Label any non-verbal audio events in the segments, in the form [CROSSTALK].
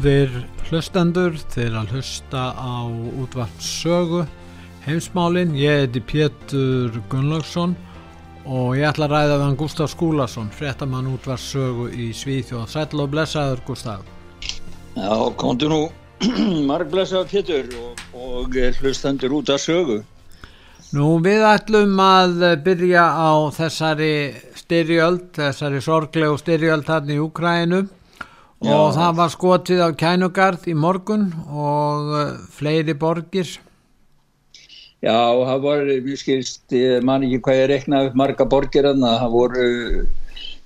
Góðir hlustendur til að hlusta á útvarpssögu heimsmálin. Ég heiti Pétur Gunnlaugsson og ég ætla að ræða við hann Gustaf Skúlason, fréttamann útvarpssögu í Svíþjóð. Sætla og blessaður Gustaf. Já, komdu nú [CLEARS THROAT] marg blessaður Pétur og, og hlustendur út af sögu. Nú við ætlum að byrja á þessari styrjöld, þessari sorglegu styrjöld hann í Úkrænum Já. og það var skotið á Kænugarð í morgun og uh, fleiri borgir Já, það var, við skilst, ég man ekki hvað ég reknaði upp marga borgir en það voru,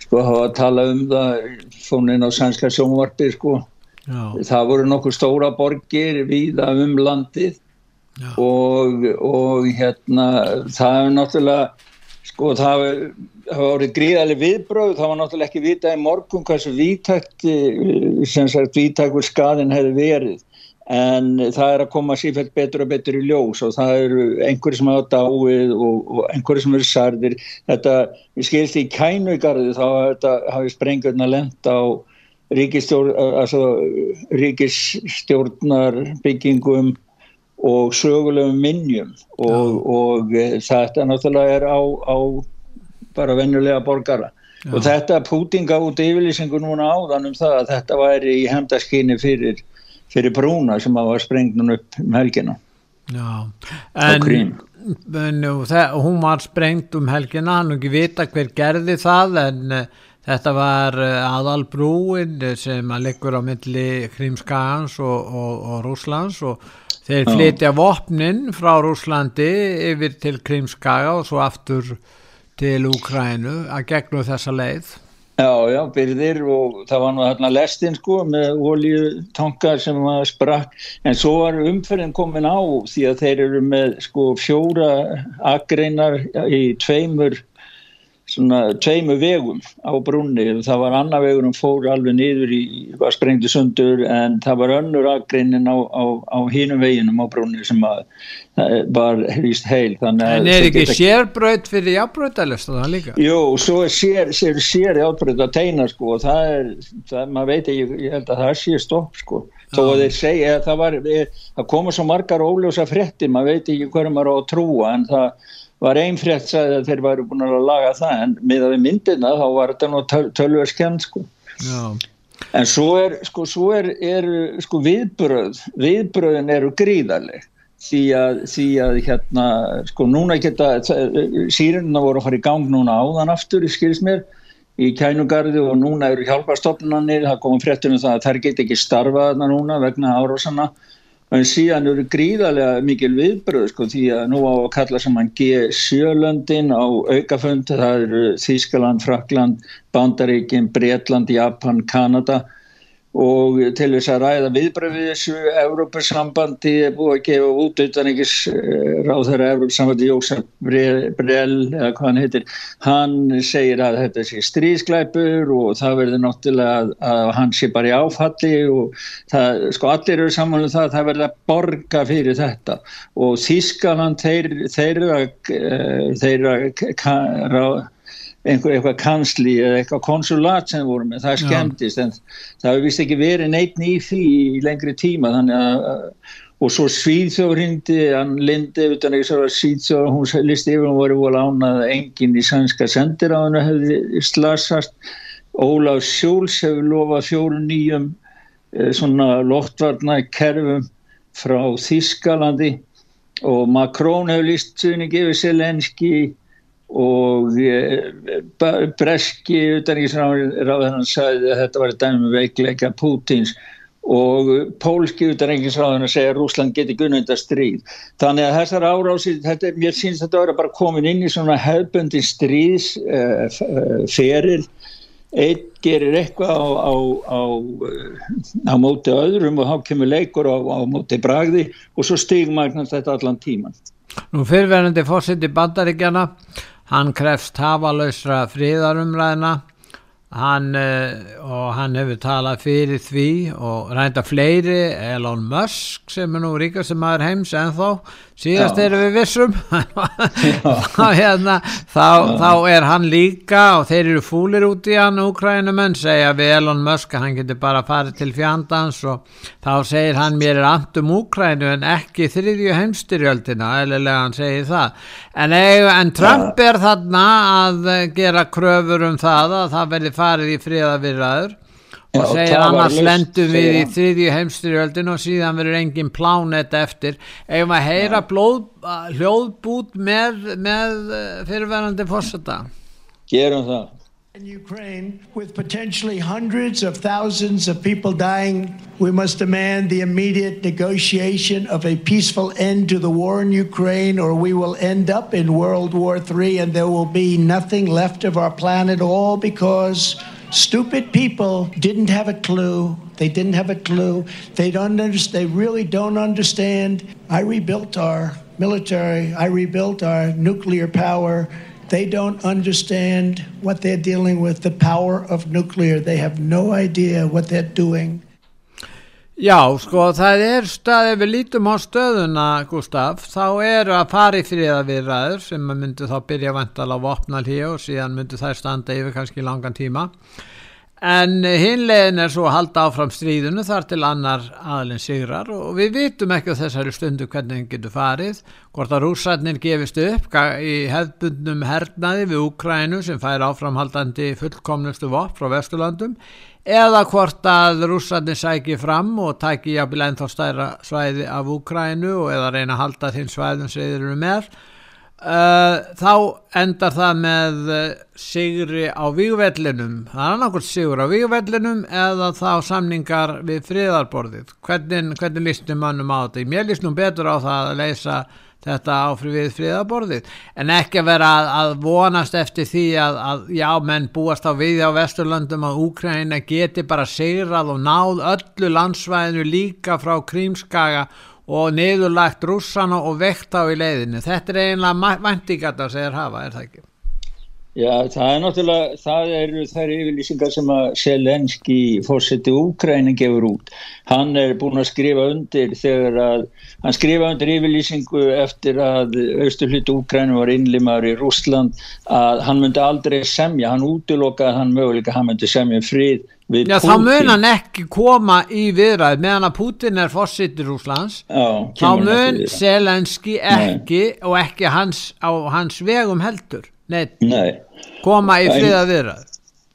sko, það var að tala um það, fónin á sænska sjónvarpi, sko, Já. það voru nokkuð stóra borgir viða um landið og, og hérna, það er náttúrulega, sko, það það voru gríðarlega viðbröð það var náttúrulega ekki vitað í morgun hversu vítækt eh, sem sagt vítækur skadin hefði verið. En það er að koma sífælt betur og betur í ljós og það eru einhverju sem hafa dáið og, og einhverju sem eru sardir þetta, við skilst í kænugarði þá hafi sprengurna lent á ríkistjórn altså, ríkistjórnar byggingum og sögulegum minnjum og, og eh, þetta náttúrulega er á, á bara vennulega borgara. Já. og þetta pútinga út yfirlýsingu núna áðan um það að þetta væri í hefndaskyni fyrir, fyrir brúna sem að var sprengt núna upp um helgina. Já, en, en hún var sprengt um helgina, hann ekki vita hver gerði það en uh, þetta var uh, aðalbrúin sem að liggur á milli Krímskagans og, og, og Rúslands og þeir flytja vopnin frá Rúslandi yfir til Krímskaga og svo aftur til Úkrænu að gegnu þessa leið. Já, já, byrðir og það var nú hérna lestinn sko með oljutankar sem var sprakk. En svo var umferðin komin á því að þeir eru með sko fjóra agreinar í tveimur svona tveimu vegum á brunni það var annar vegur um fór alveg niður í, var sprengti sundur en það var önnur aðgreinin á, á, á hínum veginum á brunni sem að, var víst heil. En er ekki geta... sérbröð fyrir jábröðalist það líka? Jú, svo er sér, sér, sér jábröð að teina sko og það er, það, maður veit ekki, ég held að það sé stopp sko. Þó að þeir segja að það var, það koma svo margar óljósa frétti, maður veit ekki hverju maður á að trúa en það var einn frétt sagði að þeir væri búin að laga það en með að við myndina þá var þetta nú töl, tölverskjand sko. en svo er, sko, svo er, er sko, viðbröð viðbröðin eru gríðarleg. Því að, því að hérna sko núna geta sírunna voru að fara í gang núna áðan aftur í skilsmér í kænugarði og núna eru hjálpastofnunanir það komum fréttunum það að þær get ekki starfaðna núna vegna árásanna en síðan eru gríðarlega mikil viðbröð sko því að nú á að kalla saman G7-löndin á aukafönd, það eru Þískaland, Frakland, Bandaríkin, Breitland, Japan, Kanada og til þess að ræða viðbröfið þessu Európa-sambandi er búið að gefa út utan ekki ráð þeirra Európa-sambandi Jóksar Brell eða hvað hann heitir. Hann segir að þetta sé stríðsklæpur og það verður náttúrulega að, að hann sé bara í áfalli og það, sko allir eru samanlega um það að það verður að borga fyrir þetta. Og Þískaland þeir, þeirra þeirra einhver eitthvað kansli eða eitthvað konsulat sem voru með, það skemmtist en það hefur vist ekki verið neitt nýð því í lengri tíma þannig að og svo Svíðþjóður hindi, hann lindi utan ekki svo að Svíðþjóður, hún listi yfir hún voru volið ánað enginn í sænska sendir á hennu hefði slasast. Ólaf Sjóls hefur lofað fjóru nýjum eh, svona loftvarna kerfum frá Þískalandi og Macron hefur líst suðning yfir Selenski og eh, Breski utanriksráður hann sagði að þetta var dæmi um veikleika Pútins og pólski utanriksráður segja að Rúsland geti gunnundar stríð. Þannig að þessar árási þetta, mér syns að þetta var bara komin inn í svona hefbundi stríðsferil uh, einn gerir eitthvað á, á, á, á móti öðrum og þá kemur leikur á móti bragði og svo stigmagnast þetta allan tíman. Nú fyrverðandi fórsiti bandaríkjana, hann krefst hafalausra fríðarumræðina hann, eh, og hann hefur talað fyrir því og reynda fleiri, Elon Musk sem er nú ríkast sem aður heims en þó síðast eru við vissum. [LAUGHS] Hérna, þá, þá er hann líka og þeir eru fúlir út í hann Ukrænumenn segja við Elon Musk hann getur bara farið til fjandans og þá segir hann mér er andum Ukrænu en ekki þriðju heimstyrjöldina eða hann segir það. En, en Trump er þarna að gera kröfur um það að það verði farið í friðavirraður og segir annars lendum við í þriðju heimstyrjöldin og síðan verður engin plánet eftir. Ef maður heyra blóð, hljóðbút með, með eh, fyrirverandi fórseta gerum það. In Ukraine, with potentially hundreds of thousands of people dying, we must demand the immediate negotiation of a peaceful end to the war in Ukraine, or we will end up in World War III and there will be nothing left of our planet, all because Stupid people didn't have a clue. They didn't have a clue. They don't understand. They really don't understand. I rebuilt our military. I rebuilt our nuclear power. They don't understand what they're dealing with, the power of nuclear. They have no idea what they're doing. Já, sko, það er staðið við lítum á stöðuna, Gustaf, þá eru að fari fríða viðræður sem myndu þá byrja vantala á vopnal hér og síðan myndu þær standa yfir kannski langan tíma. En hinlegin er svo að halda áfram stríðunu þar til annar aðlinn sigrar og við vitum ekki á þessari stundu hvernig það getur farið, hvort að rúsarnir gefist upp í hefðbundnum hernaði við Úkrænu sem fær áframhaldandi fullkomnustu vopp frá Vesturlandum eða hvort að rússarnir sæki fram og tæki jafnvel ennþá stærra svæði af Úkrænu og eða reyna að halda þinn svæðum sem þeir eru með. Uh, þá endar það með uh, sigri á vígvellinum. Það er annarkort sigur á vígvellinum eða þá samningar við friðarborðið. Hvernig, hvernig lístum mannum á þetta? Mér líst nú betur á það að leysa þetta áfrið við friðaborðið en ekki vera að, að vonast eftir því að, að já menn búast á við á Vesturlandum að Úkræna geti bara segrað og náð öllu landsvæðinu líka frá Krímskaga og niðurlagt rússana og vekt á í leiðinu þetta er einlega væntingat að segja hafa, er það ekki? Já, það er náttúrulega, það eru þær yfirlýsingar sem að Selenski fórseti Úkrænin gefur út. Hann er búin að skrifa undir þegar að, hann skrifa undir yfirlýsingu eftir að austurhlutu Úkrænin var innlimar í Rúsland að hann myndi aldrei semja, hann útilokaði hann möguleika, hann myndi semja frið við Já, Putin. þá mun hann ekki koma í viðræð meðan að Putin er fórseti Rúslands, Já, þá mun Selenski ekki Nei. og ekki hans, á hans vegum heldur. Nei, Nei. koma í friða viðrað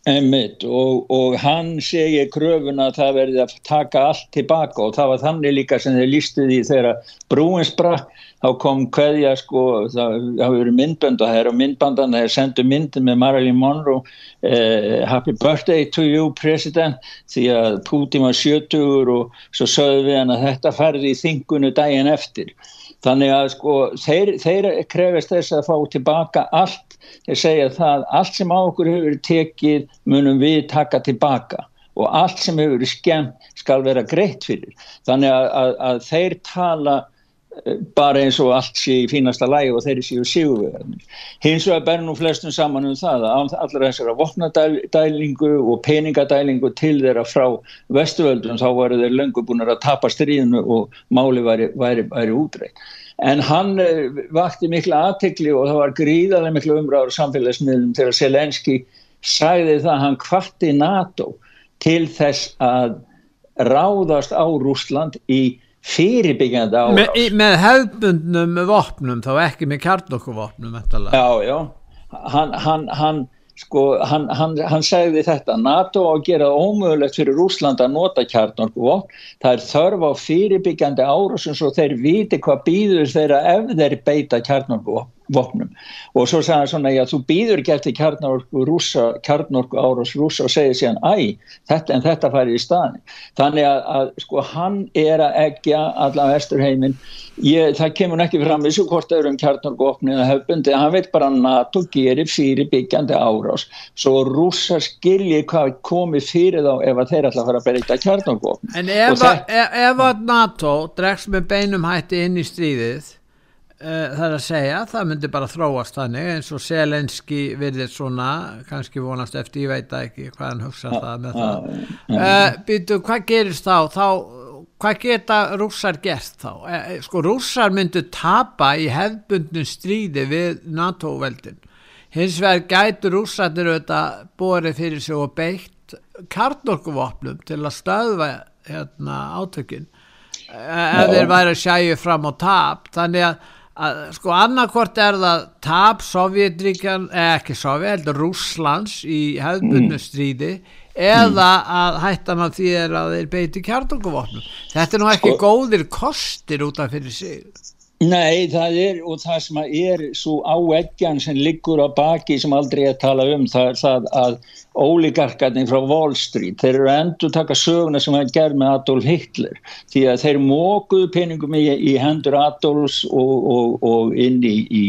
Einmitt, og, og hann segir kröfuna að það verði að taka allt tilbaka og það var þannig líka sem þeir lístu því þegar brúin sprakk þá kom hverja sko það hafi verið myndbönd og það er á myndbandan það er sendu myndin með Marilyn Monroe eh, Happy birthday to you president því að Putin var 70 og svo sögðu við hann að þetta færði í þingunu daginn eftir þannig að sko þeir, þeir krefist þess að fá tilbaka allt. Þeir segja það allt sem á okkur hefur tekið munum við taka tilbaka. Og allt sem hefur skemmt skal vera greitt fyrir. Þannig að, að, að þeir tala bara eins og allt sé í fínasta lægi og þeirri séu síguverðin. Hins vegar ber nú flestum saman um það að allar þessara vopnadælingu og peningadælingu til þeirra frá vestuvöldum þá varu þeir löngu búin að tapa stríðinu og máli væri, væri, væri útreitt. En hann eh, vakti mikla aðtekli og það var gríðarlega miklu umræður samfélagsmiðlum að Selenski sæði það að hann kvarti NATO til þess að ráðast á Rúsland í fyrirbyggjandi árás Me, með hefbundnum vopnum þá ekki með kjarnokkuvopnum já já. Hann, hann, hann, sko, hann segði þetta NATO á að gera ómögulegt fyrir Rúsland að nota kjarnokkuvopn það er þörf á fyrirbyggjandi árás eins og þeir viti hvað býður þeirra ef þeir beita kjarnokkuvopn vopnum. Og svo sagði hann svona já þú býður ekki eftir kjarnorku rúsa kjarnorku árás rúsa og segir síðan æ, þetta, en þetta færi í staðin þannig að, að sko hann er að egja allavega vesturheimin ég, það kemur ekki fram þessu hvort það eru um kjarnorku vopni eða höfbundi, hann veit bara að NATO gerir fyrir byggjandi árás. Svo rúsa skilji hvað komi fyrir þá ef að þeir alltaf fara að berita kjarnorku vopni En ef, ef að NATO dregst með beinum hætti inn í stríðið það er að segja, það myndi bara þróast þannig eins og Selenski virðir svona, kannski vonast eftir ég veit ekki hvað hann hugsa það með það. uh, eh, býtu, hvað gerist þá? Þá, hvað geta rússar gert þá, uh, sko rússar myndu tapa í hefbundnum stríði við NATO-veldin. Hins vegar gætu rússarnir auðvitað borið fyrir sig og beitt karnorkuvopnum til að stöðva hérna átökin. Ef þeir væri að sjæju fram á tap, þannig að að sko annarkort er það tap Sovjetríkjan, eða ekki Sovjet heldur Rúslands í hefðbunnu mm. eða að hættan af því er að þeir beiti kjartunguvopnum þetta er nú ekki sko, góðir kostir út af fyrir sig Nei, það er, og það sem er svo áeggjan sem liggur á baki sem aldrei er að tala um, það er það að ólíkarkarnir frá Wall Street, þeir eru endur taka söguna sem það gerð með Adolf Hitler, því að þeir mókuðu peningum í, í hendur Adolfs og, og, og inn í, í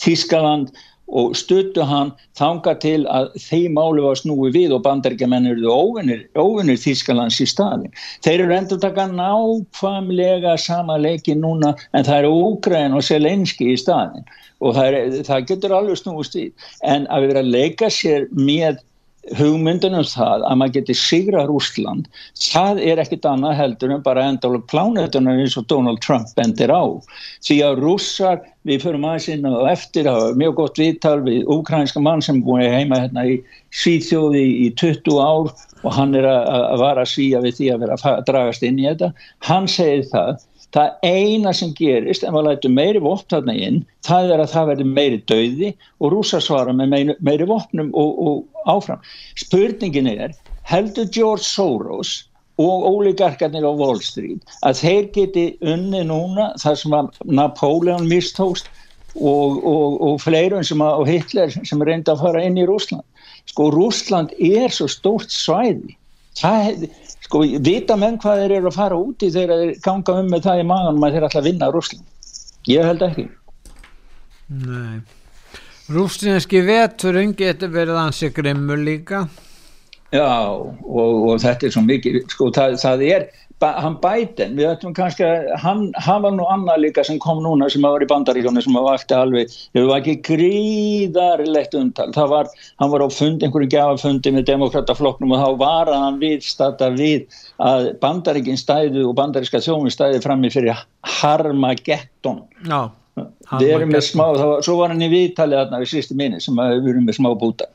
Þískaland og stuttu hann þanga til að þeim máli var snúi við og bandaríkjaman eru óvinnir Þískalands í staðin. Þeir eru endur taka nákvæmlega sama leiki núna en það eru Úgræn og Selenski í staðin og það, er, það getur alveg snúist í en að vera að leika sér með hugmyndunum það að maður geti sigra Rúsland, það er ekkit annað heldur en bara endala plánetunar eins og Donald Trump bendir á. Því að rússar, við förum aðeins inn og eftir, það var mjög gott viðtal við ukrainska mann sem búið heima hérna í Svíþjóði í 20 ár og hann er að, að vara að svíja við því að vera að dragast inn í þetta. Hann segir það það eina sem gerist en maður lætur meiri vopn þarna inn það er að það verður meiri dauði og rúsa svara með meiri, meiri vopnum og, og áfram. Spurningin er heldur George Soros og ólíkarkarnir á Wall Street að þeir geti unni núna þar sem að Napoleon mistóst og, og, og fleirun sem að Hitler sem reynda að fara inn í Rúsland. Sko Rúsland er svo stórt svæði það hefði sko, vita menn hvað þeir eru að fara úti þegar þeir ganga um með það í maðanum að þeir ætla að vinna Rúsland? Ég held ekki. Nei. Rústinski vetur ungi þetta verið ansi grimmur líka Já og, og þetta er svo mikið sko það, það er hann Biden, við ættum kannski að hann, hann var nú annað líka sem kom núna sem var í bandaríkjónu sem var alltaf alveg það var ekki gríðarlegt umtal það var, hann var á fund, einhverju gafafundi með demokrataflokknum og þá var hann viðstata við að bandaríkin stæðu og bandaríska þjómi stæði frammi fyrir Harmageddon. Já, við erum með smá, var, svo var hann í viðtalið þarna við sísti minni sem við erum með smá búta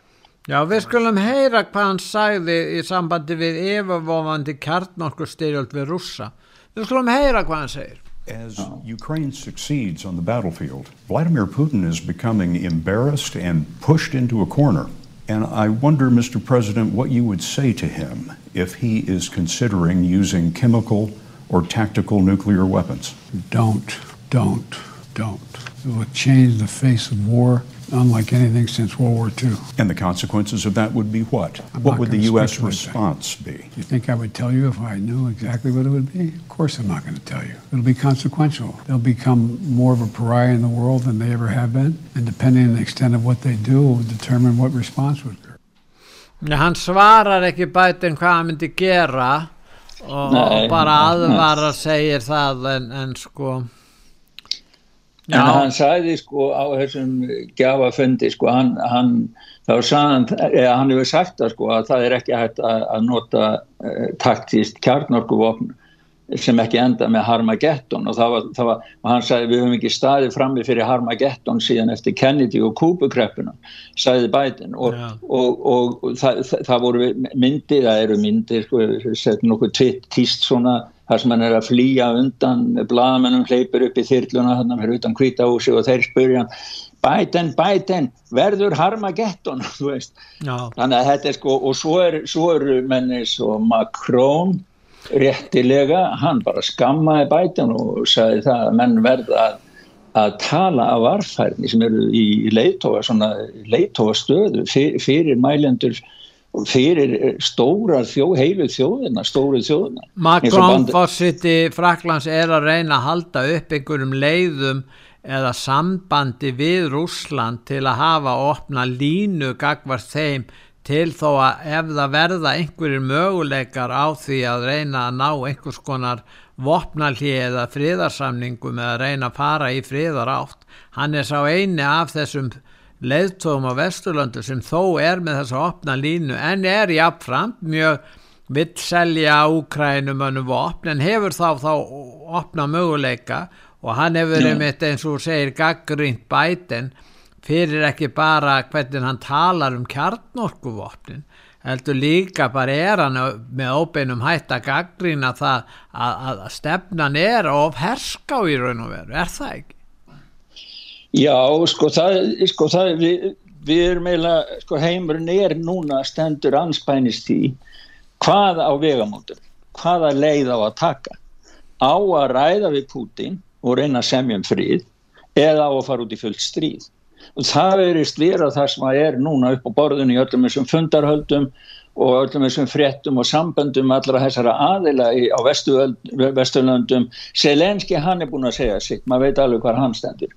Já, við skulum heyra hvað hann sagði í sambandi við yfirvofandi kjartnorkustyrjöld við rússa. Við skulum heyra hvað hann segir. As Ukraine succeeds on the battlefield, Vladimir Putin is becoming embarrassed and pushed into a corner. And I wonder, Mr. President, what you would say to him if he is considering using chemical or tactical nuclear weapons. Don't, don't, don't. It will change the face of war unlike anything since World War II. And the consequences of that would be what? I'm what would the U.S. response that. be? You think I would tell you if I knew exactly what it would be? Of course I'm not going to tell you. It'll be consequential. They'll become more of a pariah in the world than they ever have been, and depending on the extent of what they do will determine what response would occur. Hann svarar ekki bætinn hvað hann myndi gera og, nei, og bara aðvara segir það en, en sko en hann sagði sko á þessum gjafafundi sko hann, hann þá sagðan, eða hann hefur sagt það sko að það er ekki hægt að, að nota uh, taktíst kjarnorkuvopn sem ekki enda með Harmageddon. Og, það var, það var, og hann sagði við höfum ekki staðið frammi fyrir Harmageddon síðan eftir Kennedy og Kúbukreppuna sagði Biden. Og, ja. og, og það, það, voru myndir, það eru myndir sko, sett nokkuð tíst svona þar sem hann er að flýja undan bladamennum hleypur upp í þyrluna þannig að hann er utan kvítahúsi og þeir spurja Biden, Biden, verður Harmageddon? [LAUGHS] Þannig að þetta er sko og svo eru er menni svo Macron réttilega, hann bara skammaði bætan og sagði það að menn verða að, að tala af varfærni sem eru í leitóa, svona leitóa stöðu fyrir, fyrir mælendur fyrir stóra þjó, heilu þjóðina, stóru þjóðina. Macron fórsiti Fraklands er að reyna að halda upp einhverjum leiðum eða sambandi við Rúsland til að hafa opna línu gagvar þeim til þó að ef það verða einhverjir möguleikar á því að reyna að ná einhvers konar vopnalhi eða friðarsamningum eða reyna að fara í friðar átt hann er sá eini af þessum leiðtóðum á Vesturlöndu sem þó er með þessa opna línu en er jáfnframt mjög vill selja Úkrænum önum vopn en hefur þá þá opna möguleika og hann hefur um þetta eins og segir gaggrínt bætinn fyrir ekki bara hvernig hann talar um kjarnorkuvopnin heldur líka bara er hann með óbeinum hætt að gaggrýna það að, að stefnan er of herská í raun og veru, er það ekki? Já, sko það, sko það við, við erum eiginlega, sko heimurinn er núna stendur anspænist í hvað á vegamótum, hvaða leið á að taka, á að ræða við Putin og reyna að semja um frið eða á að fara út í fullt stríð. Og það verist vera það sem að er núna upp á borðinu í öllum þessum fundarhöldum og öllum þessum fréttum og samböndum allra þessara aðila í, á Vesturlöndum. Selenski hann er búin að segja sig maður veit alveg hvað hann stendur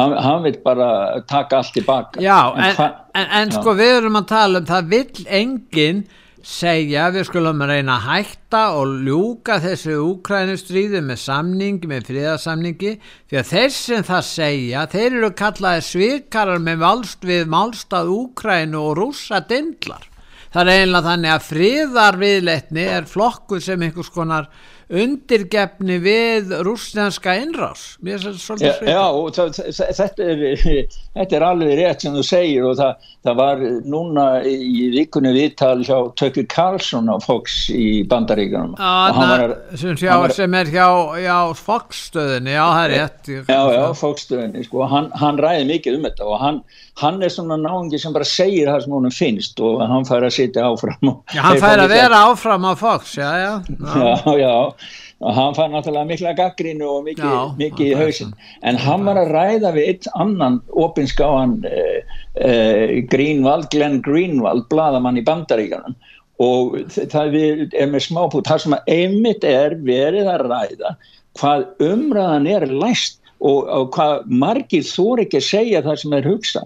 hann, hann vil bara taka allt tilbaka Já, en, en, en, en sko við erum að tala um það vill enginn segja við skulum reyna að hætta og ljúka þessu úkrænustríði með samningi, með fríðarsamningi því að þeir sem það segja þeir eru kallaði svikarar með málst við málstað úkrænu og rúsa dindlar. Það er einlega þannig að fríðarviðletni er flokkuð sem einhvers konar undirgefni við rúsnænska innrás. Ja, Já, það, þetta, er, þetta er alveg rétt sem þú segir og það, það var núna í vikunni viðtal hjá Tökkur Karlsson á Fox í bandaríkunum sem er hjá, hjá Fox stöðinni já, það er rétt. Já, já, Fox stöðinni, sko, hann, hann ræði mikið um þetta og hann, hann er svona náðungi sem bara segir það sem honum finnst og hann fær að sitja áfram Já, hann fær að vera áfram á Fox, já, já Já, já, já og hann fann náttúrulega mikla gaggrínu og mikið, Já, mikið í hausin en hann var að ræða við eitt annan opinskáan eh, eh, Greenwald, Glenn Greenwald bladamann í bandaríkanum og það er með smápút það sem að einmitt er verið að ræða hvað umræðan er læst og, og hvað margir þór ekki að segja það sem er hugsa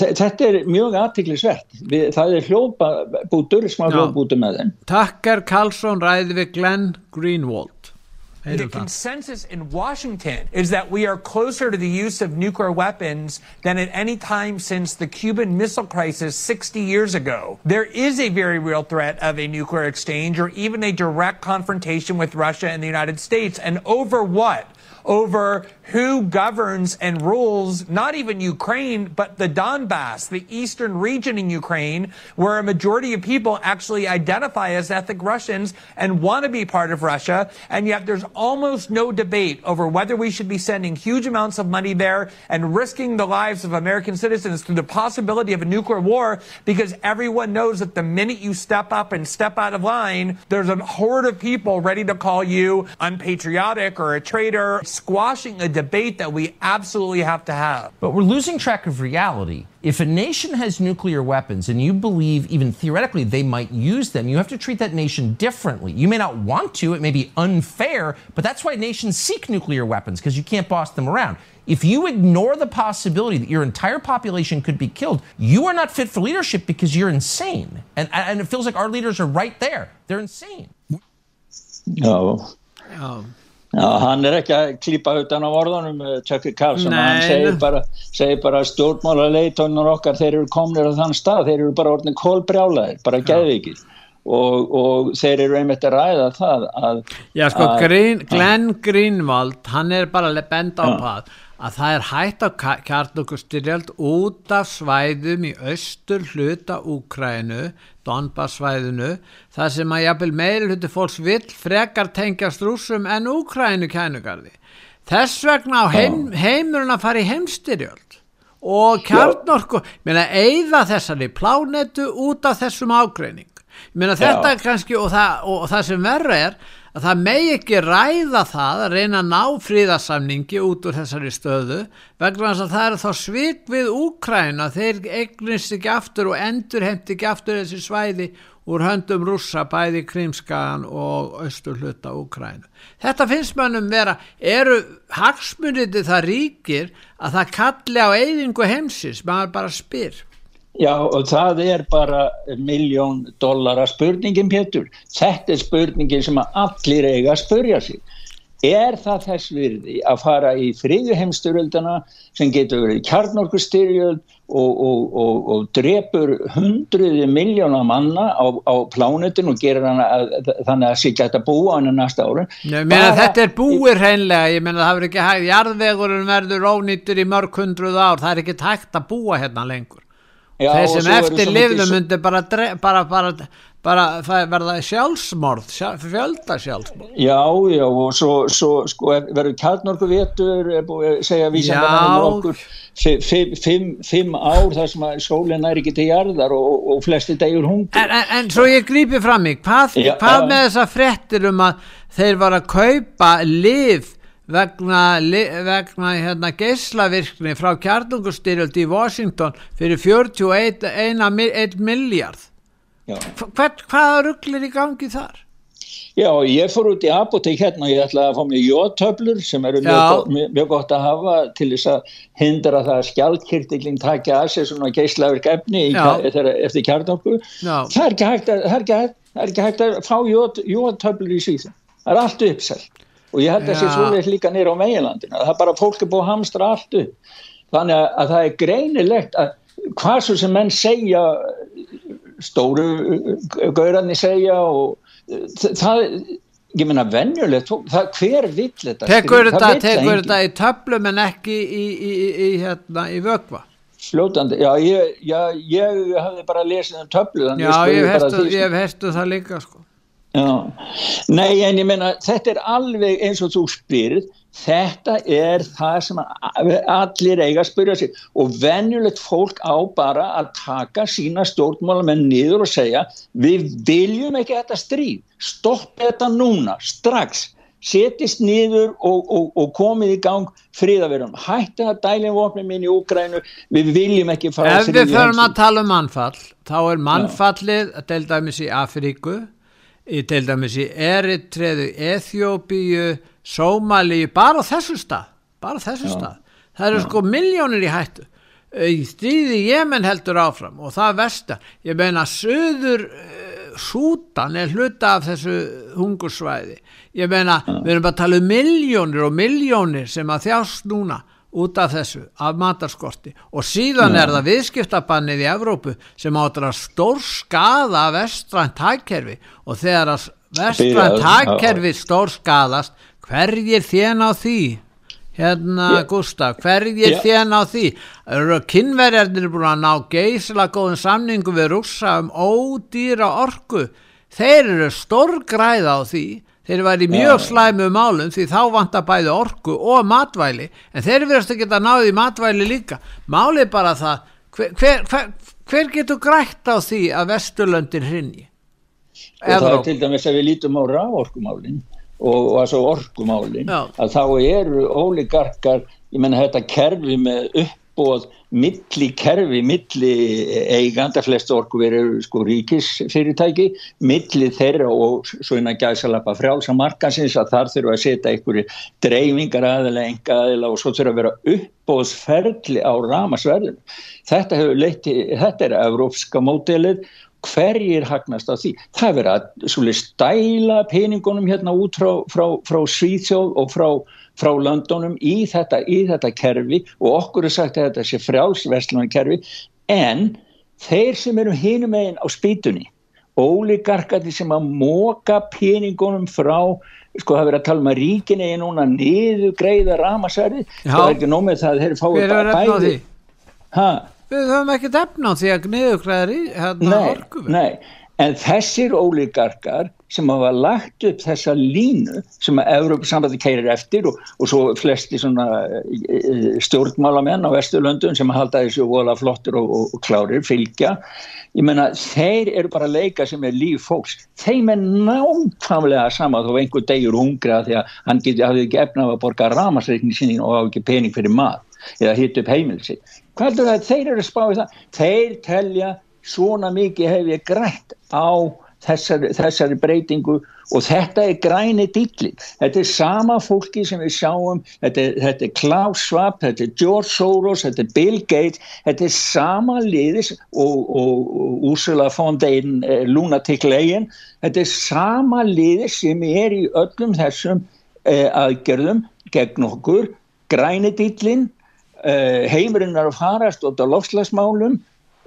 þetta er mjög aðtiklisvert það er hljópabútur smá hljópabútur með þeim Takkar Karlsson ræði við Glenn Greenwald The consensus in Washington is that we are closer to the use of nuclear weapons than at any time since the Cuban Missile Crisis 60 years ago. There is a very real threat of a nuclear exchange or even a direct confrontation with Russia and the United States. And over what? over who governs and rules not even Ukraine, but the Donbass, the eastern region in Ukraine, where a majority of people actually identify as ethnic Russians and want to be part of Russia. And yet there's almost no debate over whether we should be sending huge amounts of money there and risking the lives of American citizens through the possibility of a nuclear war because everyone knows that the minute you step up and step out of line, there's a horde of people ready to call you unpatriotic or a traitor squashing a that we absolutely have to have. But we're losing track of reality. If a nation has nuclear weapons and you believe even theoretically they might use them, you have to treat that nation differently. You may not want to, it may be unfair, but that's why nations seek nuclear weapons because you can't boss them around. If you ignore the possibility that your entire population could be killed, you are not fit for leadership because you're insane. And, and it feels like our leaders are right there. They're insane. No. Oh. Um, Já, hann er ekki að klýpa utan á orðunum Tökki Karlsson, hann segir bara, segir bara stjórnmála leitónur okkar þeir eru komnir á þann stað, þeir eru bara orðin kólbrjálaðir, bara geðvikið og, og þeir eru einmitt að ræða það að Já sko, að, Green, Glenn Greenwald, hann er bara bend á það að það er hægt á kjarnokustyrjald út af svæðum í austur hluta Úkrænu, Donbass-svæðinu, það sem að jafnvel meiri hluti fólks vill frekar tengjast rúsum en Úkrænu kænugarði. Þess vegna á heim, heimurinn að fara í heimstyrjald og kjarnorku, að eigða þessari plánetu út af þessum ágreining. Að þetta er kannski, og það, og það sem verður er, að það megi ekki ræða það að reyna að ná fríðarsamningi út úr þessari stöðu vegna að það er þá svik við Úkræna þeir eignist ekki aftur og endur hemt ekki aftur þessi svæði úr höndum rússa bæði Krímskagan og austur hluta Úkrænu. Þetta finnst mannum vera, eru hagsmuniti það ríkir að það kalli á eyðingu heimsins, maður bara spyr. Já og það er bara miljón dollara spurningin Pétur. Þetta er spurningin sem allir eiga að spurja sig. Er það þess virði að fara í friðu heimsturöldana sem getur verið kjarnorkustyrjöld og, og, og, og drepur hundruði miljóna manna á, á plánutin og gerir hana að, þannig að sé ekki að búa hann næsta ára. Þetta er búir hreinlega, ég menna það verður ekki hægt, jarðvegurinn verður ónýttur í mörg hundruð ár, það er ekki hægt að búa hérna lengur. Já, þeir sem eftir lifðu myndi bara, bara, bara, bara verða sjálfsmorð fjölda sjálfsmorð já já og svo, svo sko, verður kjarnorku vétur segja vísandamennar okkur fimm, fimm, fimm ár þar sem að sólinn er ekki til jarðar og, og flesti degur hundur en, en, en svo ég grípi fram mig hvað, já, hvað með þessa frettir um að þeir var að kaupa liv vegna, vegna hérna, geyslavirkni frá kjarnungustyrjöld í Washington fyrir 41 miljard Hvað, hvaða rugglir í gangi þar? Já, ég fór út í apotek hérna og ég ætlaði að fá mig jótöflur sem eru mjög, mjög, mjög gott að hafa til þess að hindra það að skjálkirtilling takja að sér svona geyslaverk efni eftir, eftir kjarnungu það er ekki hægt að, hægt að fá jótöflur í síðan. Það er allt uppselt og ég held að það sé svolítið líka nýra á meilandina það er bara fólk er búið að hamstra allt upp. Þannig að það er greinilegt að hvað svo sem menn segja stóru gaurarni segja og það ég meina venjulegt, það, hver vill þetta? Tekur þetta, tekur þetta í töflum en ekki í, í, í, hérna, í vögva fljótandi, já ég, já, ég hafði bara lesið um töflu já ég hef herstu það líka sko Já, nei en ég meina þetta er alveg eins og þú spyrð þetta er það sem allir eiga að spyrja sig. Og venjulegt fólk á bara að taka sína stjórnmálamenn niður og segja við viljum ekki þetta stríð. Stopp þetta núna, strax. Setist niður og, og, og komið í gang fríðaverðum hætti að dælinn vopni mín í Úgrænu við viljum ekki fara ef við förum að tala um mannfall þá er mannfallið að delta um þessi Afríku í til dæmis í Eritreðu, Eþjóbíu, Sómalíu, bara þessu stað, bara þessu Já. stað. Það eru Já. sko miljónir í hættu. Í stríði Jemen heldur áfram og það vestar. Ég meina söður uh, Sútan er hluta af þessu hungursvæði. Ég meina við erum bara að tala um miljónir og miljónir sem að þjást núna út af þessu, af matarskorti og síðan ja. er það viðskiptabannið í Evrópu sem áttur að stór skada vestrænt hækkerfi og þegar að vestrænt hækkerfi stór skadast hverjir þén á því hérna yeah. Gustaf, hverjir yeah. þén á því kynverjarnir er búin að ná geysla góðin samningu við rúsa um ódýra orku þeir eru stór græða á því þeir væri mjög slæmu málum því þá vantar bæði orku og matvæli en þeir verðast að geta náði matvæli líka. Máli bara það hver, hver, hver, hver getur grætt á því að Vesturlöndin hrinni og það er til dæmis að við lítum á ráorkumálin og, og orkumálin Já. að þá eru óligarkar ég menna þetta kerfi með uppbóð milli kerfi, milli eiganda, flest orku verið sko ríkisfyrirtæki, milli þeirra og svona gæðsalapa frjálsa markansins að þar þurfa að setja einhverju dreifingar aðeila, enga aðeila og svo þurfa að vera uppbóðsferðli á ramasverðinu. Þetta þetta er európska mótelið hverjir hagnast á því? Það verður að svolítið stæla peningunum hérna út frá, frá, frá Svíþjóð og frá, frá Londonum í þetta, í þetta kerfi og okkur er sagt að þetta sé frjálsverslunar kerfi en þeir sem eru hinum megin á spýtunni óligarkati sem að móka peningunum frá sko það verður að tala um að ríkin er núna niður greiða ramasverði það er ekki nómið það þeir fáið bæði Við höfum ekki defna á því að greiða hérna orku Nei, en þessir óligarkar sem hafa lagt upp þessa línu sem að Európa-sambandi keirir eftir og, og svo flesti svona e, stjórnmálamenn á Vesturlöndun sem halda þessu vola flottur og, og, og klárir fylgja. Ég menna þeir eru bara leika sem er líf fólks. Þeim er nákvæmlega sama þó einhver degur hungra því að hann geti, hafði ekki efnað að borga ramasreikni sín og hafa ekki pening fyrir mat eða hitt upp heimilsi hvað er það þeir eru spáið það? Þeir telja svona mikið hef ég grætt á þessari, þessari breytingu og þetta er græni dýllin þetta er sama fólki sem við sjáum þetta er, þetta er Klaus Schwab þetta er George Soros, þetta er Bill Gates þetta er sama liðis og, og, Ursula von der eh, Lunatic Leyen þetta er sama liðis sem er í öllum þessum eh, aðgerðum gegn okkur græni dýllin heimurinn er að farast þetta er lofslagsmálum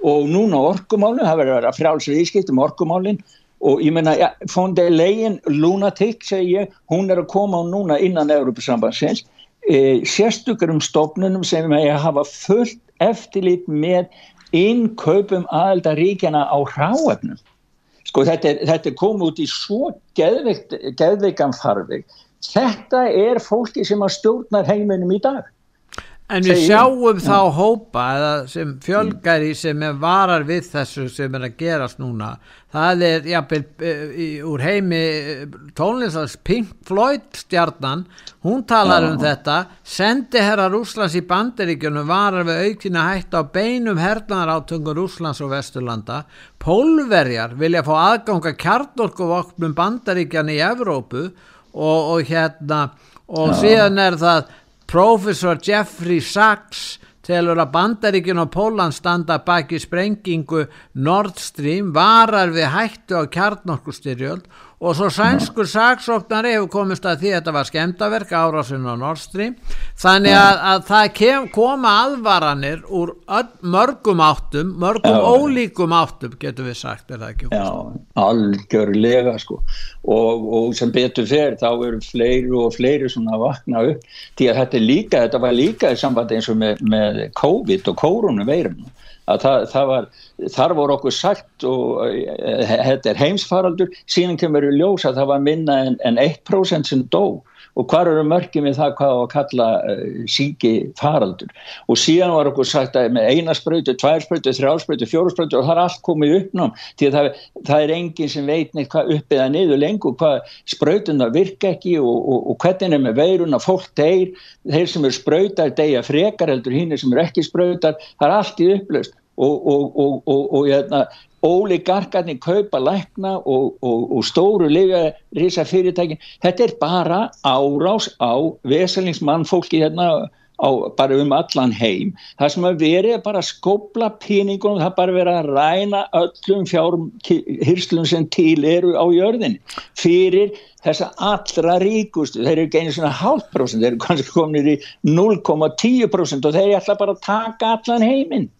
og núna orkumálum, það verður að frálsviðskipt um orkumálinn og ég menna, ja, von der Leyen lunatic, segi ég, hún er að koma á núna innan Európa-sambandsins e, sérstökur um stofnunum sem er að hafa fullt eftirlit með innkaupum aðeldaríkjana á ráefnum sko þetta er, þetta er komið út í svo geðveikan farveg. Þetta er fólki sem að stjórnar heiminum í dag En við sjáum þá hópa sem fjölgar í sem er varar við þessu sem er að gerast núna. Það er jafnvel úr heimi tónlistans Pink Floyd stjarnan, hún talar um þetta, sendi herra Rúslands í bandaríkjunum varar við aukina hætt á beinum hernaðar átungur Rúslands og Vesturlanda. Pólverjar vilja fá aðganga kjarnorkuvoknum bandaríkjana í Evrópu og, og hérna og síðan er það Professor Jeffrey Sachs telur að Bandaríkin og Póland standa baki sprengingu Nord Stream varar við hættu á kjarnorkustyrjöld og svo sænskur saksóknari hefur komist að því að þetta var skemdaverk árásin á Nord Stream þannig að, að það kem, koma aðvaranir úr öll, mörgum áttum mörgum Já. ólíkum áttum getur við sagt, er það ekki? Já, algjörlega sko og, og sem betur fer þá eru fleiri og fleiri svona vakna upp því að þetta líka, þetta var líka í sambandi eins og með, með COVID og koronaveirinu að það, það var, þar voru okkur sagt og uh, þetta er heimsfaraldur, síðan kemur við ljós að það var minna en, en 1% sem dó og hvað eru mörgjum við það hvað að kalla uh, síki faraldur? Og síðan var okkur sagt að með eina spröytu, tvær spröytu, þrjár spröytu, fjóru spröytu og það er allt komið uppnám því að það, það er enginn sem veit neitt hvað uppið að niður lengur, hvað spröytuna virka ekki og, og, og hvernig er með veiruna, fólk deyr, þeir sem eru spröytar deyja frekar heldur hinn sem eru ekki spröytar, það er allt í upplöst og, og hérna óligarkarnir kaupa lækna og, og, og stóru liðarisa fyrirtækin þetta er bara árás á veselingsmann fólki hérna á, bara um allan heim. Það sem að veri bara að skopla peningunum, það bara veri að ræna öllum fjárum hyrslum sem til eru á jörðin fyrir þessa allra ríkustu, þeir eru genið svona hálf prosent, þeir eru kannski kominir í 0,10% og þeir er alltaf bara að taka allan heiminn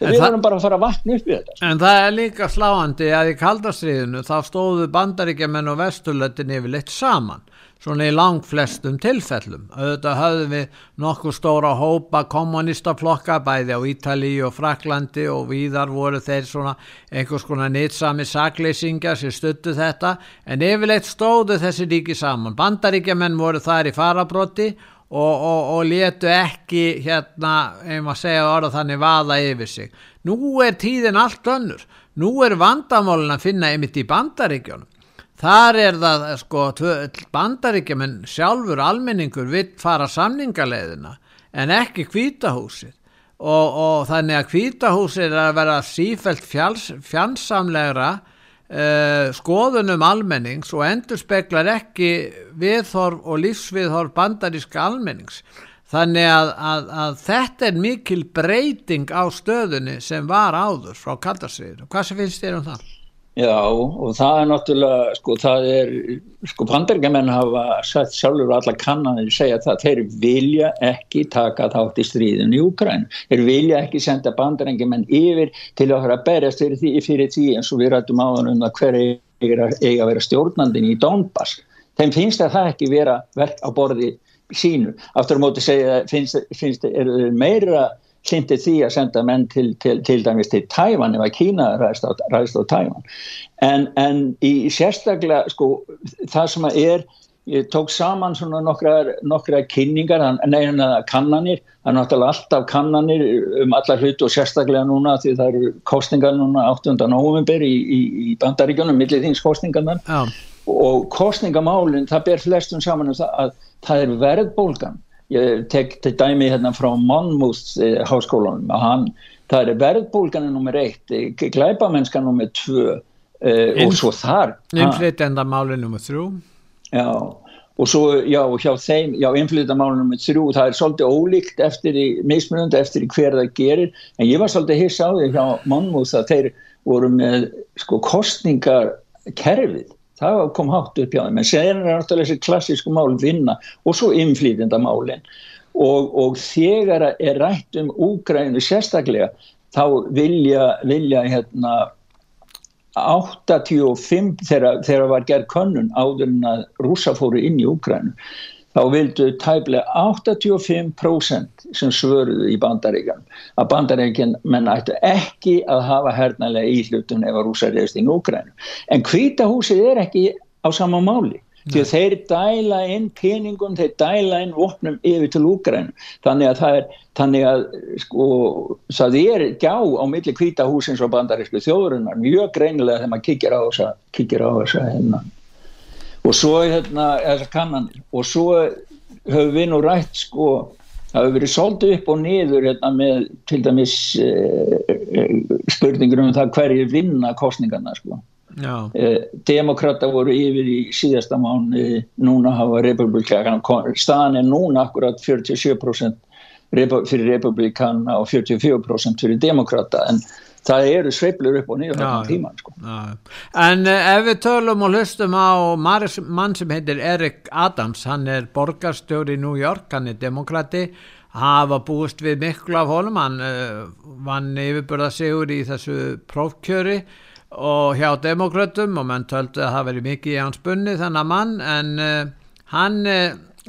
við vorum bara að fara að vatna upp í þetta. En það er líka sláandi að í kaldastriðinu þá stóðu bandaríkjaman og vesturlöttin yfirleitt saman svona í lang flestum tilfellum. Auðvitað höfðum við nokkuð stóra hópa kommunistaflokka bæði á Ítali og Fraklandi og víðar voru þeir svona einhvers konar nýtsami sakleysingar sem stuttu þetta. En yfirleitt stóðu þessi ríki saman. Bandaríkjaman voru þar í farabrotti og, og, og letu ekki hérna, ef maður segja orða þannig vaða yfir sig. Nú er tíðin allt önnur. Nú er vandamálin að finna einmitt í bandaríkjónum. Þar er það, sko, bandaríkjumenn sjálfur almenningur vill fara samningaleiðina en ekki kvítahúsið og, og þannig að kvítahúsið er að vera sífælt fjandsamlegra uh, skoðunum almennings og endur speklar ekki viðhorf og lífsviðhorf bandaríska almennings. Þannig að, að, að þetta er mikil breyting á stöðunni sem var áður frá kaldarsriðinu. Hvað sem finnst þér um það? Já og það er náttúrulega sko það er sko bandaríkjumenn hafa sagt sjálfur alla kannanir segja það þeir vilja ekki taka þátt í stríðin í Úkræn þeir vilja ekki senda bandaríkjumenn yfir til að að berjast fyrir því, fyrir því eins og við rættum áðan um að hver eiga að vera stjórnandin í Donbass. Þeim finnst að það ekki vera verk á borði sínu. Aftur á móti segja finnst, finnst er meira hlindi því að senda menn til, til, til dæmis til Tævan ef að Kína ræðist á, á Tævan en, en í sérstaklega sko það sem að er ég tók saman svona nokkra, nokkra kynningar, neina kannanir það er náttúrulega alltaf kannanir um alla hlut og sérstaklega núna því það eru kostningar núna 8. november í, í, í bandaríkjunum, milliþingskostningarnar Já. og kostningamálinn það ber flestum saman um það að það er verðbólgan ég tek til dæmi hérna frá Monmouth eh, háskólanum. Að hann, það er verðbólganu nummer eitt, eh, glæbamennskan nummer tvö eh, og svo þar Innflytjandamáli nummer þrjú. Já, og svo já, hjá þeim, já, innflytjandamáli nummer þrjú það er svolítið ólíkt eftir í mismunandi eftir í hver það gerir. En ég var svolítið hiss á því hjá Monmouth að þeir voru með sko kostningarkerfið það kom hátt upp hjá þeim, en sen er náttúrulega þessi klassísku mál vinna og svo innflýtjenda málinn og, og þegar er rætt um Úgrænu sérstaklega þá vilja, vilja hérna 85 þegar, þegar var gerð könnun áður en að rúsa fóru inn í Úgrænu þá vildu tæplega 85% sem svöruðu í bandaríkjan að bandaríkjan menn ættu ekki að hafa hernalega íhlutun ef að rúsa reyðist inn Úgrænu. En hvítahúsið er ekki á sama máli því að þeir dæla inn peningum, þeir dæla inn vopnum yfir til Úgrænu. Þannig að það er, þannig að sko, það er gjá á milli hvítahúsins og bandarísku þjóðurinnar mjög greinilega þegar maður kikir á þessa, kikir á þessa hérna og svo hérna þessar kannanir. Og svo höfum við nú rætt sko það hefur verið svolítið upp og niður hérna, með til dæmis eh, spurningur um það hverju vinna kostningarna sko. Eh, demokrata voru yfir í síðasta mánu núna hafa republikana staðan er núna akkurat 47% fyrir republikana og 44% fyrir demokrata en það eru sveiflur upp og niður á tíman sko. En uh, ef við tölum og hlustum á Maris, mann sem heitir Erik Adams, hann er borgarstjóri í New York, hann er demokrati hafa búist við miklu af honum hann uh, vann yfirbörða sigur í þessu prófkjöri og hjá demokratum og menn töldu að það veri mikið í hans bunni þannig að mann en uh, hann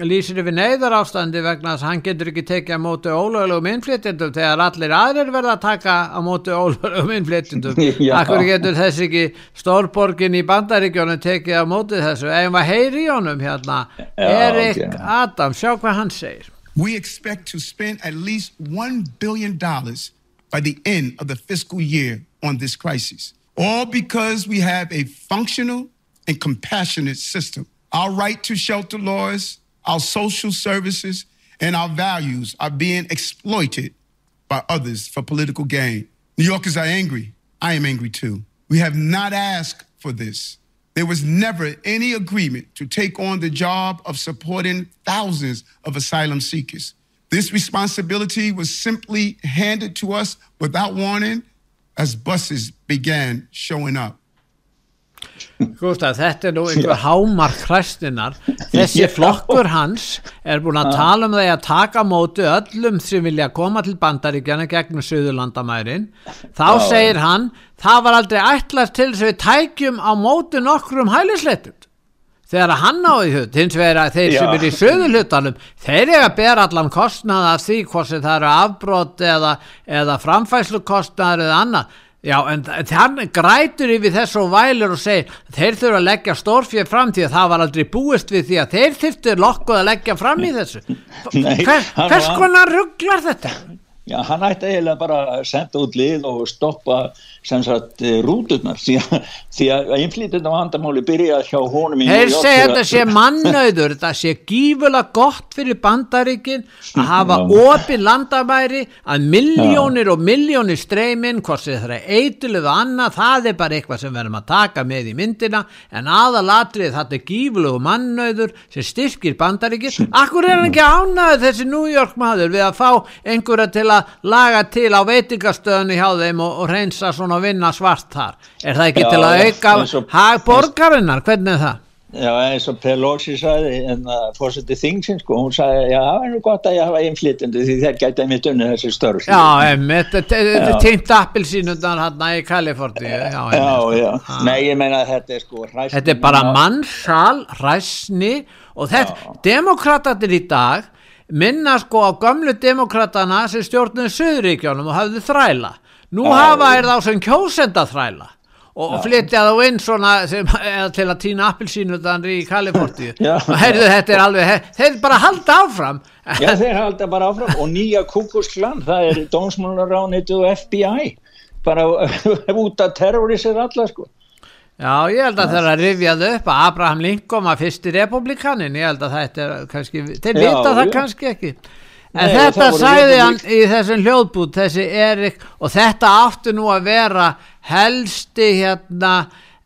lýsir yfir neyðar ástandi vegna þess að hann getur ekki tekið á mótu ólögulegum innflytjendum þegar allir aðrir verða að taka á mótu ólögulegum innflytjendum. [LAUGHS] Akkur getur þess ekki stórborgin í bandaríkjónu tekið á mótu þessu? Ef maður heyri í honum hérna? Erik okay. Adam, sjá hvað hann segir. We expect to spend at least one billion dollars by the end of the fiscal year on this crisis all because we have a functional and compassionate system. Our right to shelter laws our social services, and our values are being exploited by others for political gain. New Yorkers are angry. I am angry too. We have not asked for this. There was never any agreement to take on the job of supporting thousands of asylum seekers. This responsibility was simply handed to us without warning as buses began showing up. Gustaf, þetta er nú einhver hámark hræstinar þessi flokkur hans er búin að tala um það að taka mótu öllum sem vilja koma til bandaríkjana gegnum Suðurlandamærin. Þá Já. segir hann það var aldrei ætlast til þess að við tækjum á mótu nokkrum hælisleitum þegar hann áði hlut hins vegar að þeir Já. sem er í Suðurlutanum þeir eru að bera allan kostnað af því hvort það eru afbrót eða, eða framfæslukostnaður eða annað Já, en hann grætur yfir þessu og vælir og segir þeir þurfa að leggja stórfjöð fram því að það var aldrei búist við því að þeir þurftu lokkuð að leggja fram í þessu. [LAUGHS] Nei, Hver, hvers konar rugglar þetta? Já, hann ætti eiginlega bara að senda út lið og stoppa sem sagt eh, rúturnar því að, að einflýtjum vandamáli byrja hjá honum í Þeir segja þetta sé mannauður, þetta sé gífulega gott fyrir bandaríkin að hafa opið landamæri að miljónir og miljónir streyminn, hvort sem það er eitthvað annað, það er bara eitthvað sem verðum að taka með í myndina en aðalatrið þetta er gífulegu mannauður sem styrkir bandaríkin. Akkur er hann ekki ánæður þessi New York maður við að fá einhverja til að laga til á veitingastöðunni hjá þeim og, og reynsa svona vinna svart þar. Er það ekki Já, til að auka eins og- hag borgarinnar, hvernig er það? Já, eins og Pelosi sagði en að fórsetið þingsinn sko, hún sagði, já, það er nú gott að ég hafa innflytjandi því þeir gæti að mitt unni þessi störf. Já, emmitt, þetta er týnt appilsínundan hann í Kaliforni já, já, einmitt. já. Nei, ég meina að þetta er sko hræsni Þetta er bara mannsal, hræsni og þetta, demokratatir í dag minna sko á gömlu demokratana sem stjórnuðu Suðuríkjónum og hafðu þræla. Nú Já. hafa er þá sem kjósenda þræla og, og flytja þá inn svona sem, [LAUGHS] til að týna appilsínudan í Kaliforni Já. og heyrðu þetta er alveg, he- þeir bara halda áfram. [LAUGHS] Já, þeir halda bara áfram og nýja kúkusklan, það er dómsmálaránit og FBI bara [LAUGHS] út að terrorisir alla sko Já, ég held að það er að rifjað upp að Abraham Lincoln var fyrsti republikanin, ég held að þetta er kannski, þeir vita það já. kannski ekki. En Nei, þetta republik- hann í þessum hljóðbút, þessi Erik, og þetta áttu nú að vera helsti hérna,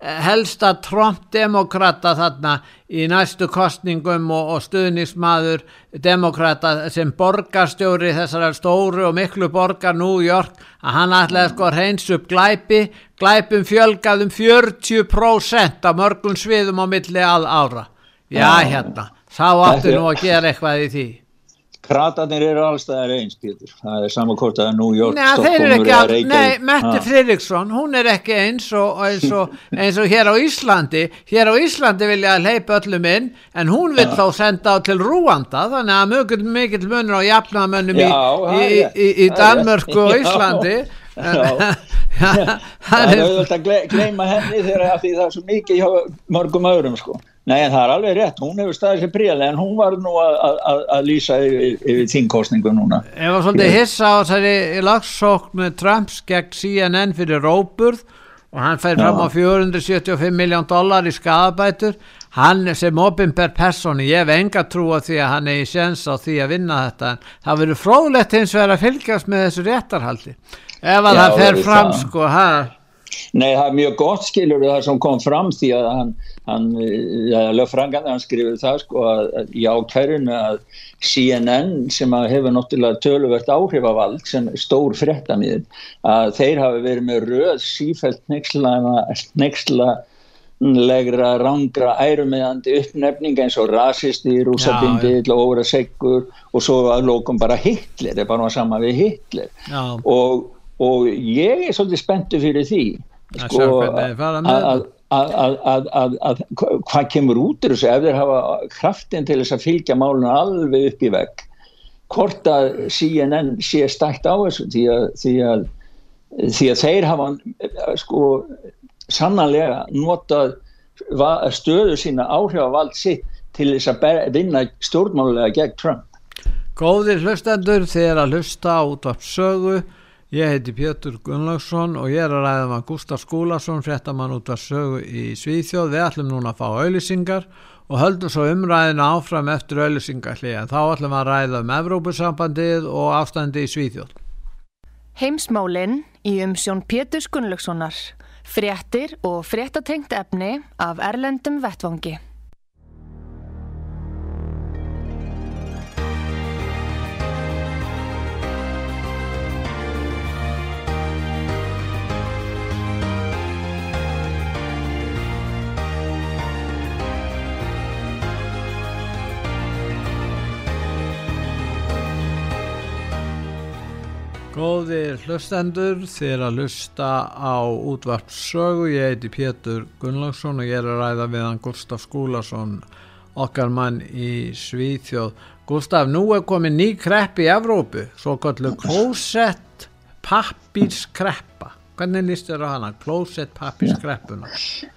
helsta Trump-demokrata þarna í næstu kostningum og, og stuðnismadur demokrata sem borgarstjóri þessara stóru og miklu borgar New York að hann ætlaði sko að reyns upp glæpi, glæpum fjölgaðum 40% af mörgum sviðum á milli all ára. Já, hérna, sá áttu nú að gera eitthvað í því. Kratarnir eru allstaðar eins, Pétur það er saman hvort að New York, Nei, eru Stockholm eða að, Reykjavík. nei, Mette. Fridriksson, hún er ekki eins og, eins, og, [LAUGHS] eins og hér á Íslandi, hér á Íslandi vilja hleypa öllum inn, en hún vil þá senda á til Rúanda, þannig að mjög mikill munur á jafnamönnum í, í, í, í Danmörku og. Íslandi. Já. [LAUGHS] Það er auðvitað að gle- gleyma henni þegar því það er svo mikið hjá mörgum öðrum sko. Nei en það er alveg rétt, hún hefur staðið sér príðlega en hún var nú að, lýsa yfir, yfir þingkostningu núna. ég var svolítið hissa á þessari lagsókn með Trumps gegn CNN fyrir Róburð og hann fær fram á 475 miljón dólar í skadabætur hann sem opinber persóni ég hef enga trú á því að hann er í séns á því að vinna þetta það verður fróðlegt hins vegar að fylgjast með þessu réttarhaldi ef að Já, það fer fram það. sko ha, Nei það er mjög gott skilur það sem kom fram því að hann, hann ja, lögfrangan hann skrifur það sko að, að í ákærinu að CNN sem að hefur náttúrulega töluvert áhrifavald sem stór fréttamíður að þeir hafi verið með röð sífælt nexla legra, rangra, ærumiðandi uppnefning eins og rasisti, rúsabindill og óra seggur og svo að lókum bara Hitler, það er bara sama við Hitler. Já, og, og ég er svolítið spenntu fyrir því sko, að, að, að, að, að, að hva- hvað kemur út úr þessu ef þeir hafa kraftin til þess að fylgja málun alveg upp í vegg. Hvort að CNN sé stækt á þessu því að, því að, því að þeir hafa sko sannanlega notað stöðu sína áhrifavald sitt til þess að vinna stjórnmálulega gegn Trump. Góðir hlustendur þeir að hlusta á útvarp sögu Ég heiti Pétur Gunnlaugsson og ég er að ræða með Gustaf Skúlason, fréttamann út af sögu í Svíþjóð. Við ætlum núna að fá auðlýsingar og höldum svo umræðina áfram eftir auðlýsingarli en þá ætlum að ræða um Evrópusambandið og ástandi í Svíþjóð. Heimsmálinn í umsjón Pétur Gunnlaugssonar. Fréttir og fréttatengt efni af Erlendum Vettvangi. Góðir hlustendur, þér að hlusta á útvart sögu, ég heiti Pétur Gunnlaugsson og ég er að ræða við hann Gustaf Skúlason, okkar mann í Svíþjóð. Gustaf, nú er komið ný krepp í Evrópu, svo kallu klósett pappírskreppa. Hvernig líst þér á hana, klósett pappírskreppuna?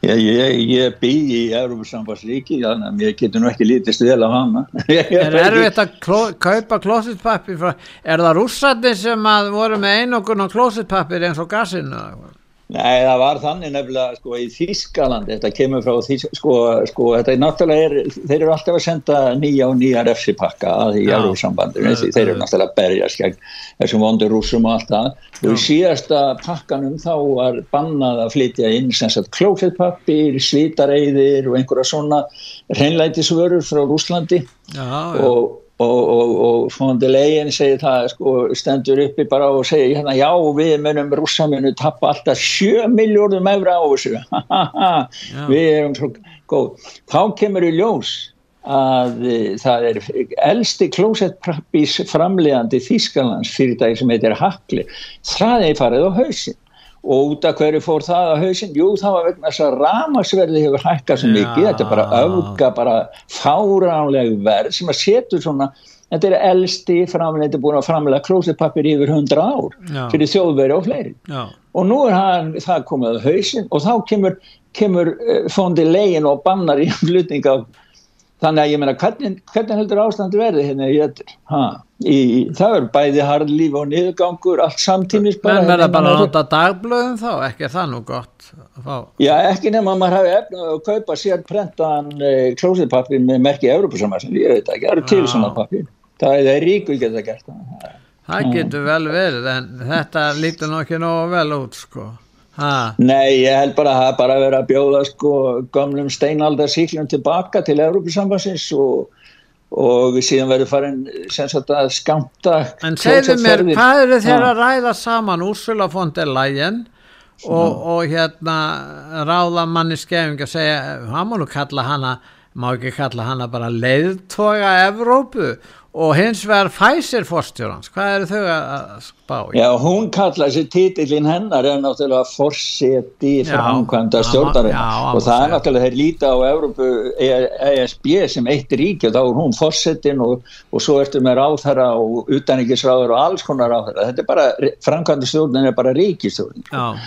Ég, ég, ég bý í Európa-sambandsríki þannig að mér getur nú ekki lítist vel á hana [LAUGHS] Er erfitt að kló, kaupa klósettpappir frá, er það rússarnir sem að voru með einokun á klósettpappir eins og gassinu? Nei, það var þannig nefnilega sko í Þískaland, þetta kemur frá Þísk, sko, sko, þetta er náttúrulega er, þeir eru alltaf að senda nýja og nýja refsipakka að í Já. Európa-sambandinu, því þeir eru náttúrulega að berjast gegn þessum vondur rússum og allt það og í síðasta pakkanum þá var bannað að flytja inn sem sagt klófettpappir, svitareiðir og einhverja svona hreinlætisvörur frá Rúslandi Já, já. og, og, og, og fondilegin segir það sko, stendur uppi bara og segir hérna, já við munum rússaminu tappa alltaf 7 miljóðum efra á þessu. [LAUGHS] Við erum svo góð. Þá kemur í ljós að e, það er elsti klósettprappís framlegandi Þískalands fyrirtæki sem heitir Hakli það er farið á hausin og út af hverju fór það á hausin jú það var vegna þess að ramasverði hefur hækkað svo mikið, þetta er bara auka bara fáránleg verð sem að setur svona þetta er elsti er búin að framlega klósettpappir yfir 100 ár Já. fyrir þjóðveri og fleiri Já. og nú er hann, það komið á hausin og þá kemur, kemur uh, fondi legin og bannar í flutning af þannig að ég meina hvernig, hvernig heldur ástandi verði hérna í það er bæði harðlíf og niðurgangur allt samtímis bara menn verða bara að nota dagblöðum þá ekki það nú gott já ekki nema að maður hafi efna að kaupa sér prentaðan eh, klósitpappir með merki Európa-samarsin, ég veit ekki, það eru til svona pappir, það er ríku geta gert það. Það getur vel verið en þetta lítur nokkið nógu vel út sko Ha. Nei, ég held bara að það bara verið að bjóða sko gamlum steinaldarsíklum tilbaka til Európusambansins og, og síðan verið farin að skamta En segðu mér, hvað eru þeir að ræða saman Úrsula von der Leyen og, og hérna ráða manni skefing að segja, hann má nú kalla hana má ekki kalla hana bara leiðtoga Evrópu og hins vegar Pfizer fórstjórans hvað eru þau að spá í? Já, hún kallaði sér títillin hennar er náttúrulega fórseti framkvæmda stjórnarinn og það er náttúrulega þeir líta á Európu ESB sem eitt ríki og þá er hún fórsetin og, og svo ertu með ráðherra og utanrikkisráður og alls konar ráðherra. Þetta er bara, framkvæmda stjórnin er bara ríkistjórnin Já.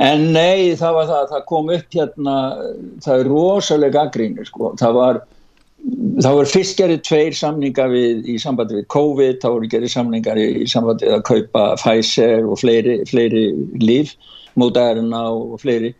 En nei, það var það, það kom upp hérna, það er rosalega aggrínir sko, það var þá voru fyrst gerðið tveir samningar við, í sambandi við COVID, þá voru gerðið samningar í, í sambandi við að kaupa Pfizer og fleiri, fleiri líf, mótaðarina og fleiri.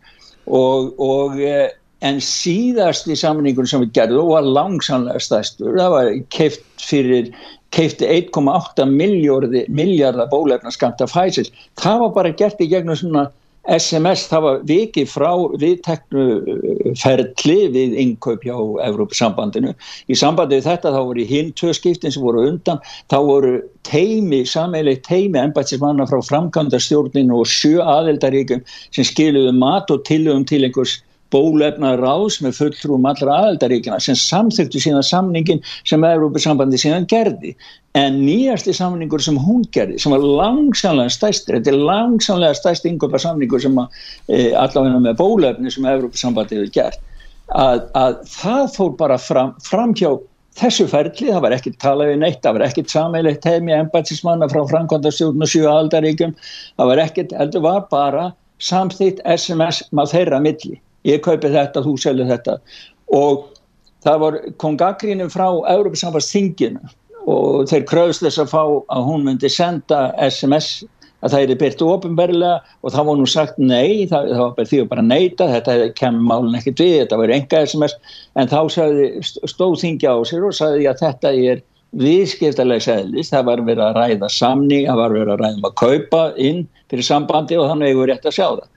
Og, og eh, en síðast í samningun sem við gerðum og var langsamlega stæstur, það var keift fyrir keifti 1,8 miljardar bólefna skamta Pfizer, það var bara gert í gegnum svona SMS það var vikið frá viðteknu uh, ferli við innkaup hjá Evrópusambandinu. Í sambandi við þetta þá voru hinn tvö skiptin sem voru undan, þá voru teimi, sameileg teimi ennbætsismanna frá framkvæmdarstjórninu og sjö aðeldaríkum sem skiluðu mat og tilugum til einhvers bólefna ráðs með fulltrúum allra aðeldaríkina sem samþyktu síðan samningin sem Európa-sambandi síðan gerði. En nýjasti samningur sem hún gerði sem var langsamlega stæstir þetta er langsamlega stæst yngöpa samningur sem að e, allavega með bólefni sem Európa-sambandi hefur gert að, að það fór bara fram, fram hjá þessu ferli, það var ekkert talað við neitt, það var ekkert sammeilegt heimi embætismanna frá Frankondastjórn og sjú aldaríkjum, það var ekkert, heldur var bara samþýtt SMS maður þeirra milli ég kaupi þetta, þú selur þetta. Og það var kongakrínum frá Európa-samfarsþinginu og þeir kröðst þess að fá að hún myndi senda SMS að það er byrtu ofinberlega og það var nú sagt nei, það, það var bara því að bara neita, þetta kemur málun ekkert við, þetta var enga SMS en þá sagði, stóð þingja á sér og sagði að þetta er viðskiptalega seglis, það var verið að ræða samning, það var verið að ræða um að kaupa inn fyrir sambandi og þannig hefur við rétt að sjá það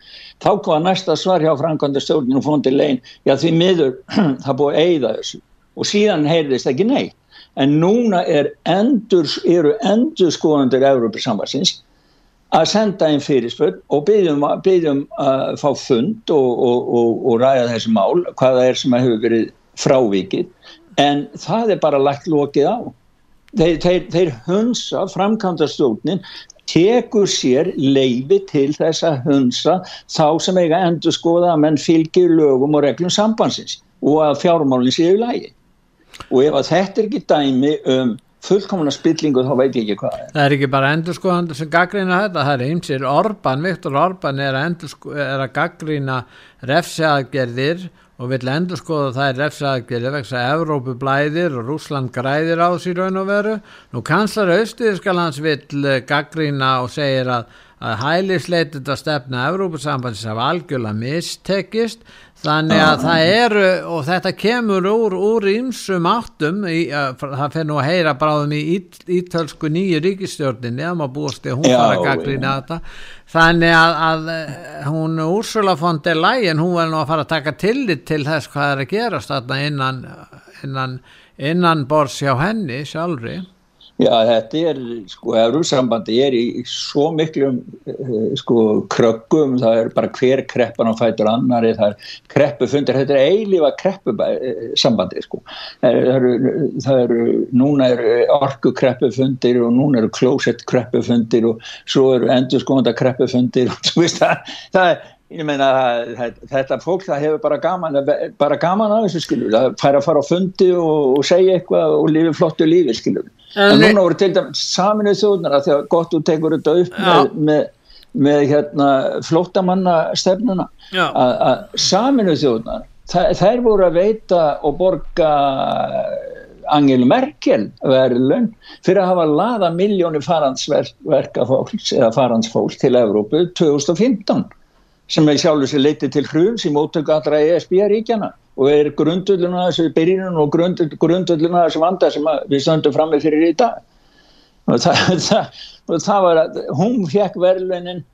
þá kom að næsta svar hjá framkvæmda stjórninu og fóndi legin, já því miður [CLEARS THROAT] það búið að eigða þessu. Og síðan heyrðist ekki nei, en núna er endur, eru endur skoðandur Európa-sambarsins að senda einn fyrirspöld og byggjum að fá fund og, og, og, og ræða þessi mál hvaða er sem hefur verið frávikið. En það er bara lagt lokið á. Þeir, þeir, þeir hunsa framkvæmda stjórnin tekur sér leifi til þess að hunsa þá sem eiga endur skoða að menn fylgir lögum og reglum sambansins og að fjármálinn séu lægi og ef að þetta er ekki dæmi um fullkomna spillingu þá veit ég ekki hvað er. Það er ekki bara endur skoðandur sem gaggrína þetta, það er einsir Orban, Viktor Orban er að, er að gaggrína refseaðgerðir og vill endur skoða það er refsaðgerði vegna að Evrópu blæðir og Rúsland græðir á sér raun og veru. Nú kanslar Austuðiskalans vill eh, gaggrína og segir að, að hælisleitið að stefna Evrópusambandsins af algjörlega mistekist þannig að það eru og þetta kemur úr, úr ímsum áttum í, að, það fyrir nú að heyra bráðum í ít, ítölsku nýju ríkistjórninni að maður búast í að hún fara að gaglina þetta. Þannig að, að hún Úrsula von der Leyen hún verður nú að fara að taka tillit til þess hvað er að gerast innan innan, innan bors hjá henni sjálfri Já, þetta er, sko, Eurósambandi er í svo miklum eh, sko, kröggum, það er bara hver kreppan á fætur annari, það er kreppufundir, þetta er eilífa kreppusambandi, sko. Það eru, það eru, núna eru orku kreppufundir og núna eru klósett kreppufundir og svo eru endur skoðanda kreppufundir og [LAUGHS] þú veist það, það er, ég meina þetta fólk það hefur bara gaman bara gaman að þessu skilur það fær að fara á fundi og, og segja eitthvað og lifi flottu lífi skilur en núna voru til dæmis saminuð þjóðnar að því að gott þú tekur þetta upp með, með, með hérna flóttamanna stefnuna að saminuð þjóðnar það, þær voru að veita og borga Angel Merkel verðlun fyrir að hafa laða miljónir faransverka fólks eða faransfólk til Evrópu 2015 sem er sjálfur sér leiti til hruns í mótöku allra ESB-ríkjana og er grundulluna þessu byrjunum og grundulluna þessu vanda sem við stöndum fram með fyrir í dag. Og það, [LAUGHS] það, og það var að hún fekk verðlunin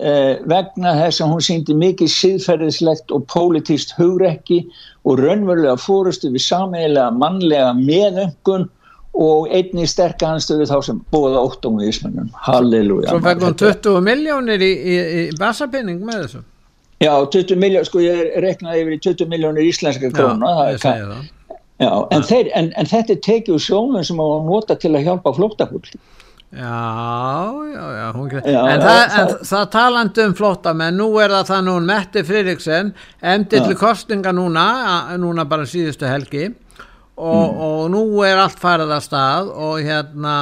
eh, vegna þess að hún síndi mikið síðferðislegt og pólitíst hugrekki og raunverulega fórustu við sameigilega mannlega meðöngun og einni sterk anstöðu þá sem bóða óttum í Ísmennum Halleluja. Svo fekk hún 20 miljónir í, í, í basapinning með þessu. Já, 20 miljónir, sko ég reknaði yfir í 20 miljónir íslenska það Já, en, þeir, en, en þetta er tekið sjónum sem að nota til að hjálpa flóttafólk Já, já, já, já en, það, en það talandi um flottamenn, nú er það það nú Metti Fririksen, emdi til kostinga núna, núna bara síðustu helgi og, mm. og nú er allt farið að stað og hérna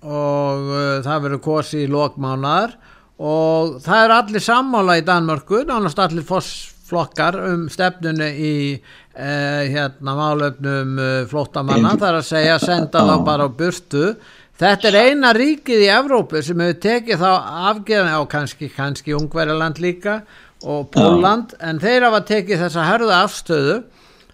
og uh, það verður kosi í lokmánar og það er allir sammála í Danmörku, nánast allir flokkar um stefnunu í uh, hérna málöfnum uh, flottamanna, það er að segja senda þá bara á burtu. Þetta er eina ríkið í Evrópu sem hefur tekið þá afgeðan á kannski, kannski Ungverjaland líka og Póland en þeir hafa tekið þessa hörða afstöðu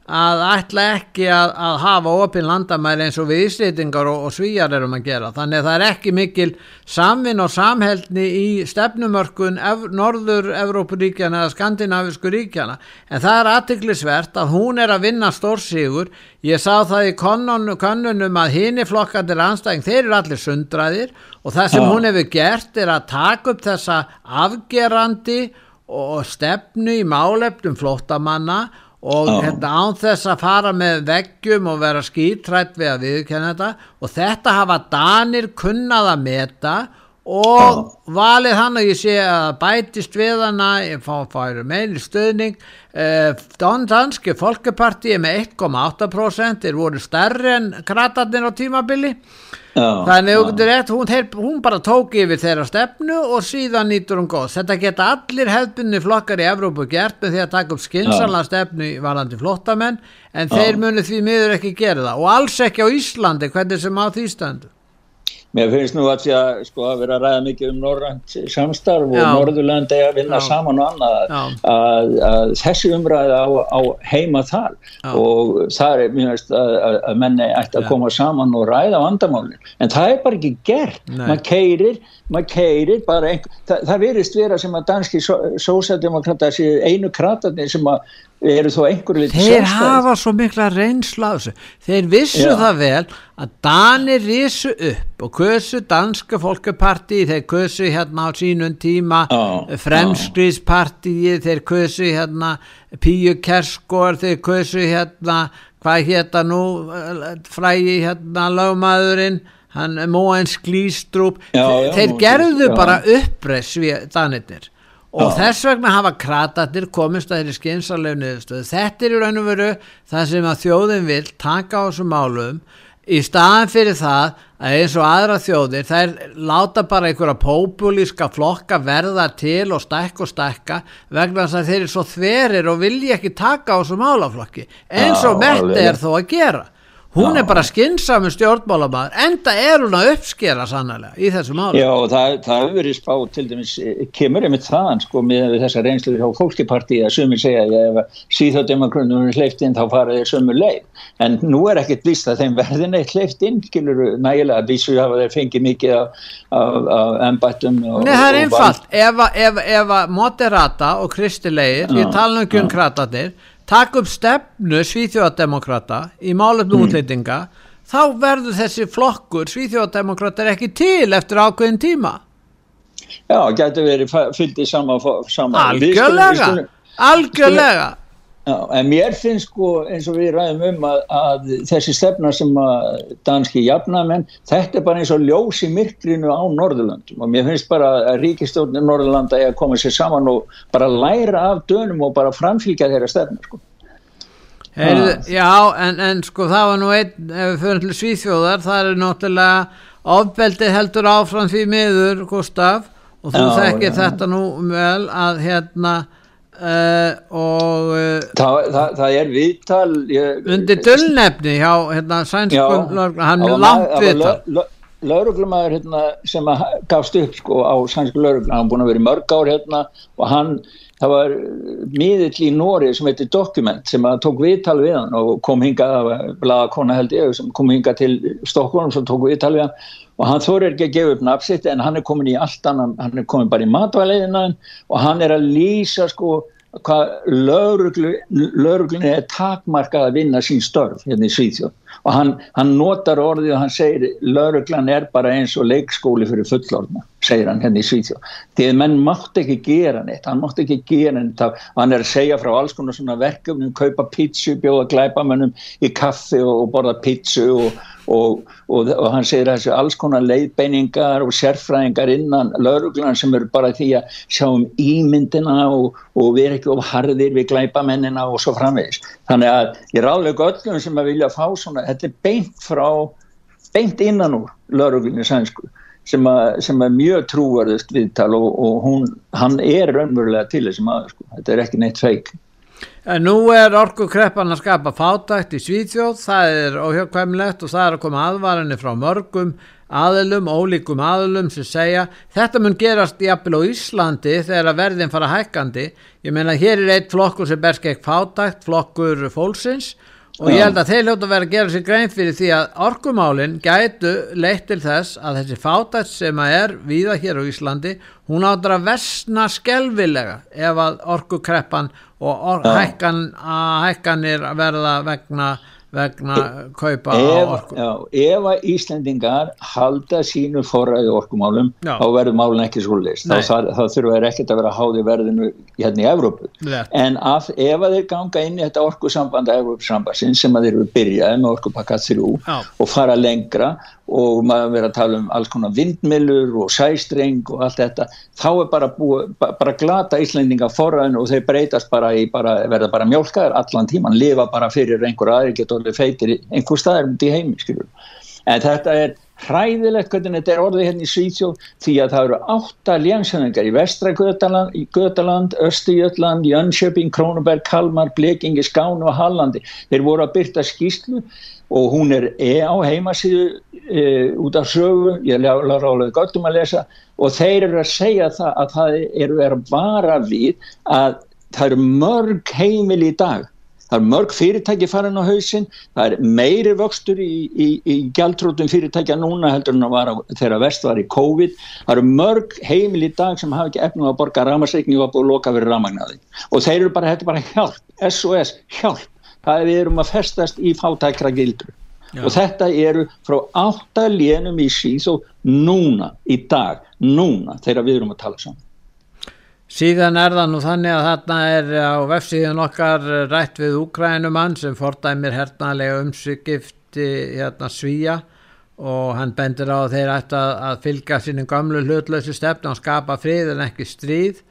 að ætla ekki að, að hafa opinn landamæri eins og við Íslitingar og, og svíjar erum að gera. Þannig að það er ekki mikil samvinn og samhældni í stefnumörkun ev, norður Evrópuríkjana eða skandinavisku ríkjana. En það er aðtiklisvert að hún er að vinna stórsígur. Ég sá það í konunum að hini flokkandir anstæðing, þeir eru allir sundraðir og það sem hún hefur gert er að taka upp þessa afgerandi og stefnu í málefnum flóttamanna og oh. hérna án þess að fara með veggjum og vera skítrætt við að viðkjanna þetta og þetta hafa Danir kunnað að meta og oh. valið hann að ég sé að bætist við fá að færa meðli stöðning eh, Danski Folkeparti með 1,8% er voru stærri en kratarnir á tímabili. Já, þannig að rétt, hún, hún bara tók yfir þeirra stefnu og síðan nýtur hún góð þetta geta allir hefðbunni flokkar í Evrópu gert með því að taka upp skynsala stefnu í varandi flottamenn en Já. þeir muni því miður ekki gera það. Og alls ekki á Íslandi hvernig sem á því stöndu Mér finnst nú að því að sko að vera að ræða mikið um Norrand samstarf og Norðurland er að vinna Já. saman og annað að, að þessi umræða á, á heima þar Já. og það er mjög veist að, að menni ætti að koma saman og ræða vandamálinn en það er bara ekki gert, maður keirir maður keirir bara einhver, það, það verist vera sem að danski sósældemokrata séu einu kratarnir sem að eru þó einhverju liti þeir sjálfstæð. hafa svo mikla reynsla þeir vissu Já. það vel að Danir risu upp og kösu danska fólkaparti þeir kösu hérna á sínum tíma fremskriðsparti þeir kösu hérna Píu Kerskor þeir kösu hérna hvað hérna nú frægi hérna lögmaðurinn hann Móens Glístrúp þeir gerðu bara uppreys við Danirnir og Já. þess vegna hafa kratatir komist að þeirri skynsalegu niðurstöðu þetta er í raun og veru það sem að þjóðin vil taka á þessum málum í staðan fyrir það að eins og aðra þjóðir þær láta bara einhverja pópulíska flokka verða til og stekka og stekka vegna þess að þeir eru svo þverir og vilja ekki taka á þessum málaflokki eins og Mette er þó að gera hún Já. er bara skynnsamur stjórnmálamæður enda er hún að uppskera sannlega í þessu máli. Já, það, það hefur verið spá til dæmis, kemur einmitt þaðan sko með þessa reynslu á fólkipartí að sumir segja að ef síðhjóðdemakrunum er hleyft inn þá fara þeir sömu leið. En nú er ekkert vist að þeim verðin eitt hleyft inn, nægilega að vísu hafa þeir fengið mikið af, af, af embættum Nei, það er einfalt, ef, ef moderata og kristilegir, ég tala um um taka upp stefnu svíþjóðademokrata í málefnum mm. útlýtinga þá verður þessi flokkur svíþjóðademokrata ekki til eftir ákveðin tíma Já, getur verið fyllt í sama, sama Algjörlega, algjörlega en mér finnst sko eins og við ræðum um að, að þessi stefna sem að danski jafnamenn, þetta er bara eins og ljós í myrkrinu á Norðurlandum og mér finnst bara að ríkistjórnir Norðurlanda er að koma sér saman og bara læra af dönum og bara framfylgja þeirra stefna sko. Heyrðu, já, en, en sko það var nú einn, ef við fyrir til Svíþjóðar, það er náttúrulega ofbeldi heldur áfram því miður, Gustaf, og þú þekkir þetta nú vel að hérna Uh, og uh, það, það, það er viðtal ég, undir dölnefni hjá hérna, sænskum hann er langt viðtal. lauruglumæður hérna, sem gafst upp sko, á sænsku lauruglum hann er búin að vera í mörg ár hérna, og hann, það var miðill í Nóri sem heitir Dokument sem tók viðtal við hann og kom hinga blaða kona held ég sem kom hinga til Stokkólum sem tók viðtal við hann og hann þóri ekki að gefa upp nafsitt en hann er komin í allt annan, hann er komin bara í matvæleiðina og hann er að lýsa sko hvað lauruglunni er takmarkað að vinna sín störf hérna í Svíþjóð. Og hann, hann notar orðið og hann segir lauruglan er bara eins og leikskóli fyrir fullorna, segir hann hérna í Svíþjóð. Því að menn mátt ekki gera neitt hann mátt ekki gera neitt. Hann er að segja frá alls konar svona verkefnum kaupa pítsu, bjóða glæpamennum í kaffi og borða pítsu og og, og, og hann segir að þessu alls konar leiðbeiningar og sérfræðingar innan lauruglan sem eru bara því að sjá um ímyndina og, og vera ekki of harðir við glæpamennina og svo framvegis. Þannig að ég ráðlega öllum sem að vilja fá svona, þetta er beint frá, beint innan úr lauruglunni sænsku sem, að, sem er mjög trúarðist viðtal og hún, hann er raunverulega til þessum aður sko, þetta er ekki neitt feik. En nú er orkukreppan að skapa fátækt í Svíþjóð, það er óhjökkvæmlegt og það er að koma aðvarinni frá mörgum aðlum, ólíkum aðlum sem segja þetta mun gerast jafnvel á Íslandi þegar að verðin fara hækkandi. Ég meina hér er eitt flokkur sem berst gegn fátækt, flokkur fólksins og ég held að þeir hljóta að vera að gera sér grein fyrir því að orkumálinn gætu leitt til þess að þessi fátætt sem að er viða hér á Íslandi hún áttur að versna skelvilega ef að orkukreppan og or hækkan, hækkanir verða vegna vegna kaupa ef, á orku. já, ef að Íslendingar halda sínu forræði orkumálum já. þá verður málun ekki svo leist þá, þá þurfa þeir ekkert að vera háði verðinu hérna í Evrópu. Lett. en af, ef að þeir ganga inn í þetta orkusamband að Evrópssambassinn sem að þeir eru byrjaði með orkupakka 3 og fara lengra og maður verður að tala um alls konar vindmilur og sæstreng og allt þetta þá er bara búið, bara glata Íslendinga forræðinu og þeir breytast bara í bara, verða bara mjölkaðar allan tíman lifa bara fyrir einhver aðri getur orðið feitir einhver staðar um því heimi skilur. en þetta er hræðilegt hvernig þetta er orðið hérna í Svíðsjóð því að það eru átta lénsöningar í vestra Götaland, í Götaland, Östujötland, Jönköping, Krónuberg, Kalmar, Blekingi, Skánu og Hallandi. Þeir voru að byrta skýslu og hún er e á heimasíðu e, út af sögu, ég lára álega gott um að lesa. Og þeir eru að segja það að það eru að vara við að það eru mörg heimil í dag. Það er mörg fyrirtæki farin á hausin það er meiri vöxtur í, í, í gjaldrótum fyrirtækja núna heldur en að vara þegar vest var í COVID. Það eru mörg heimil í dag sem hafa ekki efnum að borga ramarsreikni og að búið að loka verið ramagnaði og þeir eru bara, þetta er bara hjálp SOS, hjálp er við erum að festast í fátækra gildur Já. og þetta eru frá átta lénum í síð og núna, í dag, núna þegar við erum að tala saman. Síðan er það nú þannig að þarna er á vefsíðan okkar rætt við Úkrænumann sem fordæmir hernaðlega umsugifti hérna svíja og hann bendir á þeir að, að fylga sínum gamlu hlutlösu stefn og skapa frið en ekki stríð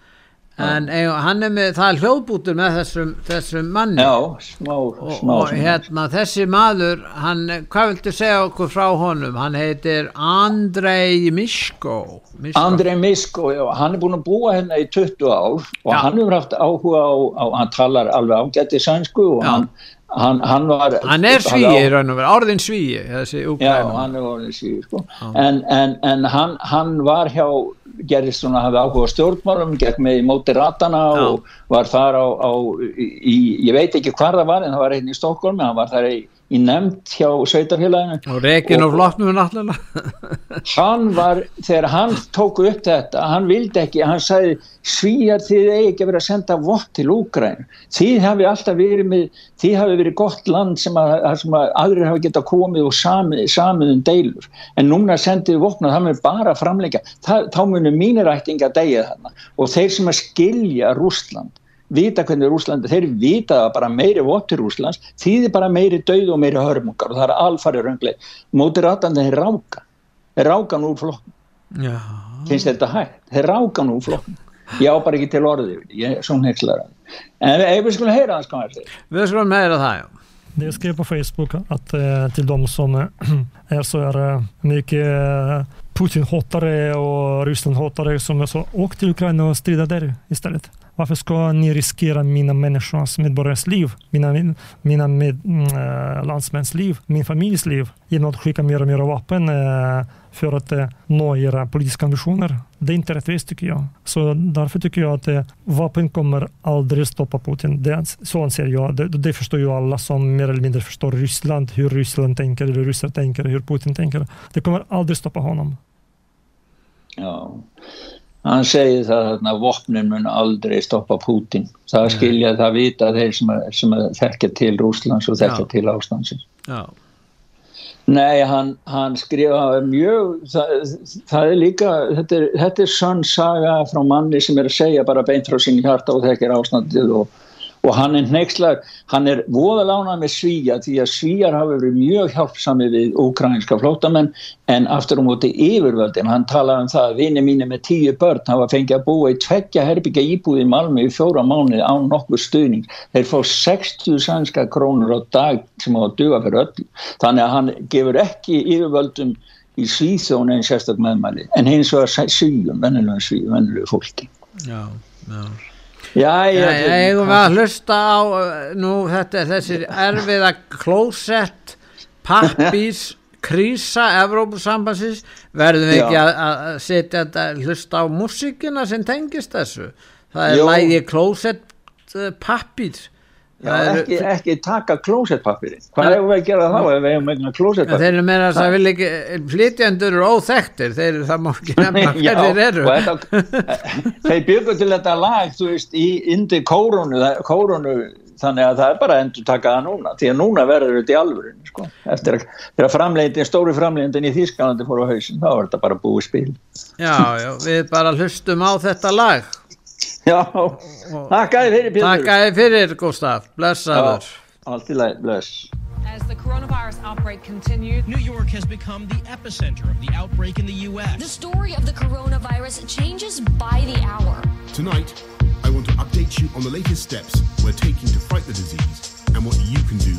en hann er með, það er hljóðbútur með þessum, þessum manni. Já, smá, smá og, og hérna þessi maður hann, hvað viltu segja okkur frá honum? Hann heitir Andrei Misko, Misko. Andrei Misko, já, hann er búin að búa hérna í 20 ár og já. hann hefur haft áhuga á, á hann talar alveg ágætti sænsku og hann hann, hann var hann er svíi orðin svíi já hann er orðin svíi sko. en, en, en hann, hann var hjá gerðist svona að hafa áhuga stjórnmálum gekk með í móti ratana og var þar á, á í, ég veit ekki hvað það var en það var einn í Stokkólmi hann var þar í í nefnd hjá sveitarfélaginu. Og reygin og flottnum náttúrulega. [LAUGHS] Hann var, þegar hann tók upp þetta, hann vildi ekki hann sagði, svíjar þið eigi ekki verið að senda vott til Úgræn þið hafi alltaf verið með, þið hafi verið gott land sem að, sem að aðrir hafi geta komið og samið, samið um deilur. En núna sendið vottna, það mun bara framleika, það, þá munum mínir ættinga degið þarna. Og þeir sem að skilja Rústland vita hvernig Rúslandi, þeir vita bara meiri votur Rúslands, þýðir bara meiri döð og meiri hörmungar og það er alfarið röngleik, mótir ratandi þeir ráka. Þeir ráka nú flokkn finnst þetta hægt, þeir ráka nú flokkn ég á bara ekki til orði ég er svona hexlar en við, við skulum heyra það sko við skulum heyra það, já. Det skrev på Facebook att eh, till de som [CLEARS THROAT] är så här mycket Putin-hatare och Ryssland-hatare som så åk till Ukraina och strida där istället. Varför ska ni riskera mina människors medborgares liv, mina, mina med, äh, landsmäns liv, min familjs liv genom att skicka mer och mer vapen äh, för att äh, nå era politiska ambitioner? Det är inte rättvist tycker jag. Så därför tycker jag att äh, vapen kommer aldrig stoppa Putin. Det, så anser jag. Det, det förstår ju alla som mer eller mindre förstår Ryssland, hur Ryssland tänker, hur ryssar tänker, hur Putin tänker. Det kommer aldrig stoppa honom. Ja. Hann segir það að vopnin mun aldrei stoppa Putin það skilja það vita þeir sem, að, sem að þekkja til Rúslands og þekkja Já. til ástansins Já. Nei, hann, hann skrifa mjög, það, það er líka, þetta er, er sann saga frá manni sem er að segja bara beint frá sín hjarta og þekkir ástandið og og hann er nexlar, hann er voðalánað með svíja því að svíjar hafa verið mjög hjálpsami við ukrainska flótamenn en aftur á um móti yfirvöldin, hann talaði um það að vini mínu með tíu börn hafa fengið að búa í tveggja herbyggja íbúði í Malmi í fjóra mánu án nokkur stuðning, þeir fá 60 sænska krónur á dag sem á að duga fyrir öll, þannig að hann gefur ekki yfirvöldum í svíþjón en sérstak meðmæli. En hins vegar svíjum, vennilega fólki. Já, já Já, já, já, eigum við að hlusta á nú þetta er þessir erfiða klósett pappís krísa Evrópusambansins verðum við ekki að, að setja þetta hlusta á músikina sem tengist þessu? Það er lægi klósett eh, pappís Já, ekki, ekki taka klósettpappir hvað hefur við að gera þá ef við hefum eitthvað klósettpappir þeir eru meira að það vil ekki flytjandur eru óþektir þeir, það má ekki [LAUGHS] nefna hver þeir eru. þetta, þeir byggur til þetta lag þú veist í indi kórunu, kórunu þannig að það er bara að endur taka það núna því að núna verður þetta í alvörun sko. eftir að, að framleitin, stóri framleitin í Þísklandi fór á hausin þá er þetta bara búið spil. Já, já, við bara hlustum á þetta lag [LAUGHS] Já, þakkaði fyrir Pétur. Þakkaði fyrir Gustaf, blessaður. Allt í leið, bless. As the coronavirus outbreak continued, New York has become the epicenter of the outbreak in the U.S. The story of the coronavirus changes by the hour. Tonight, I want to update you on the latest steps we're taking to fight the disease and what you can do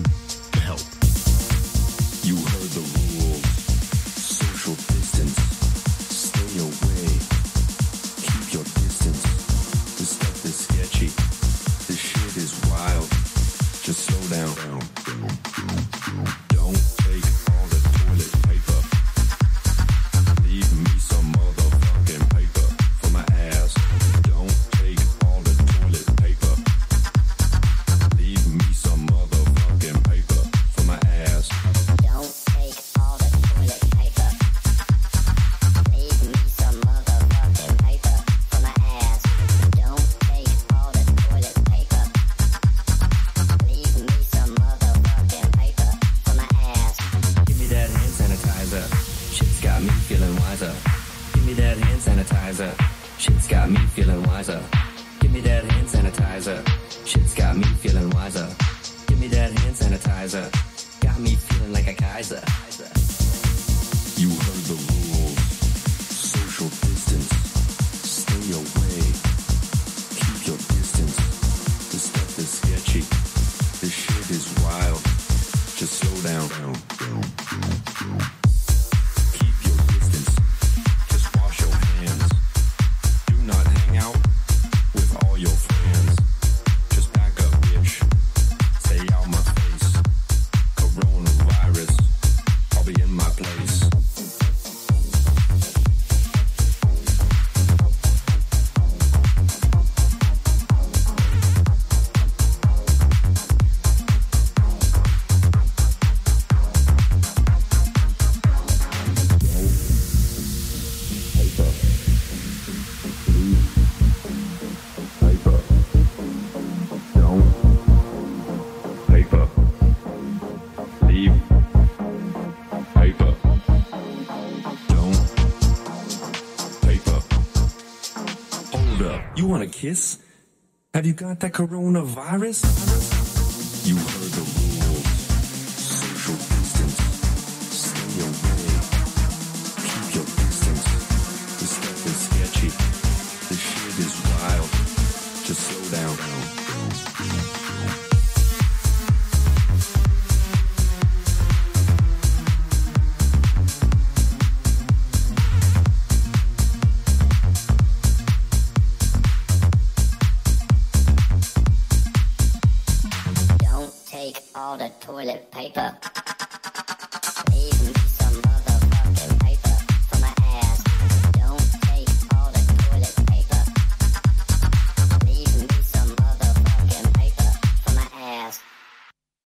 kiss? Have you got that coronavirus?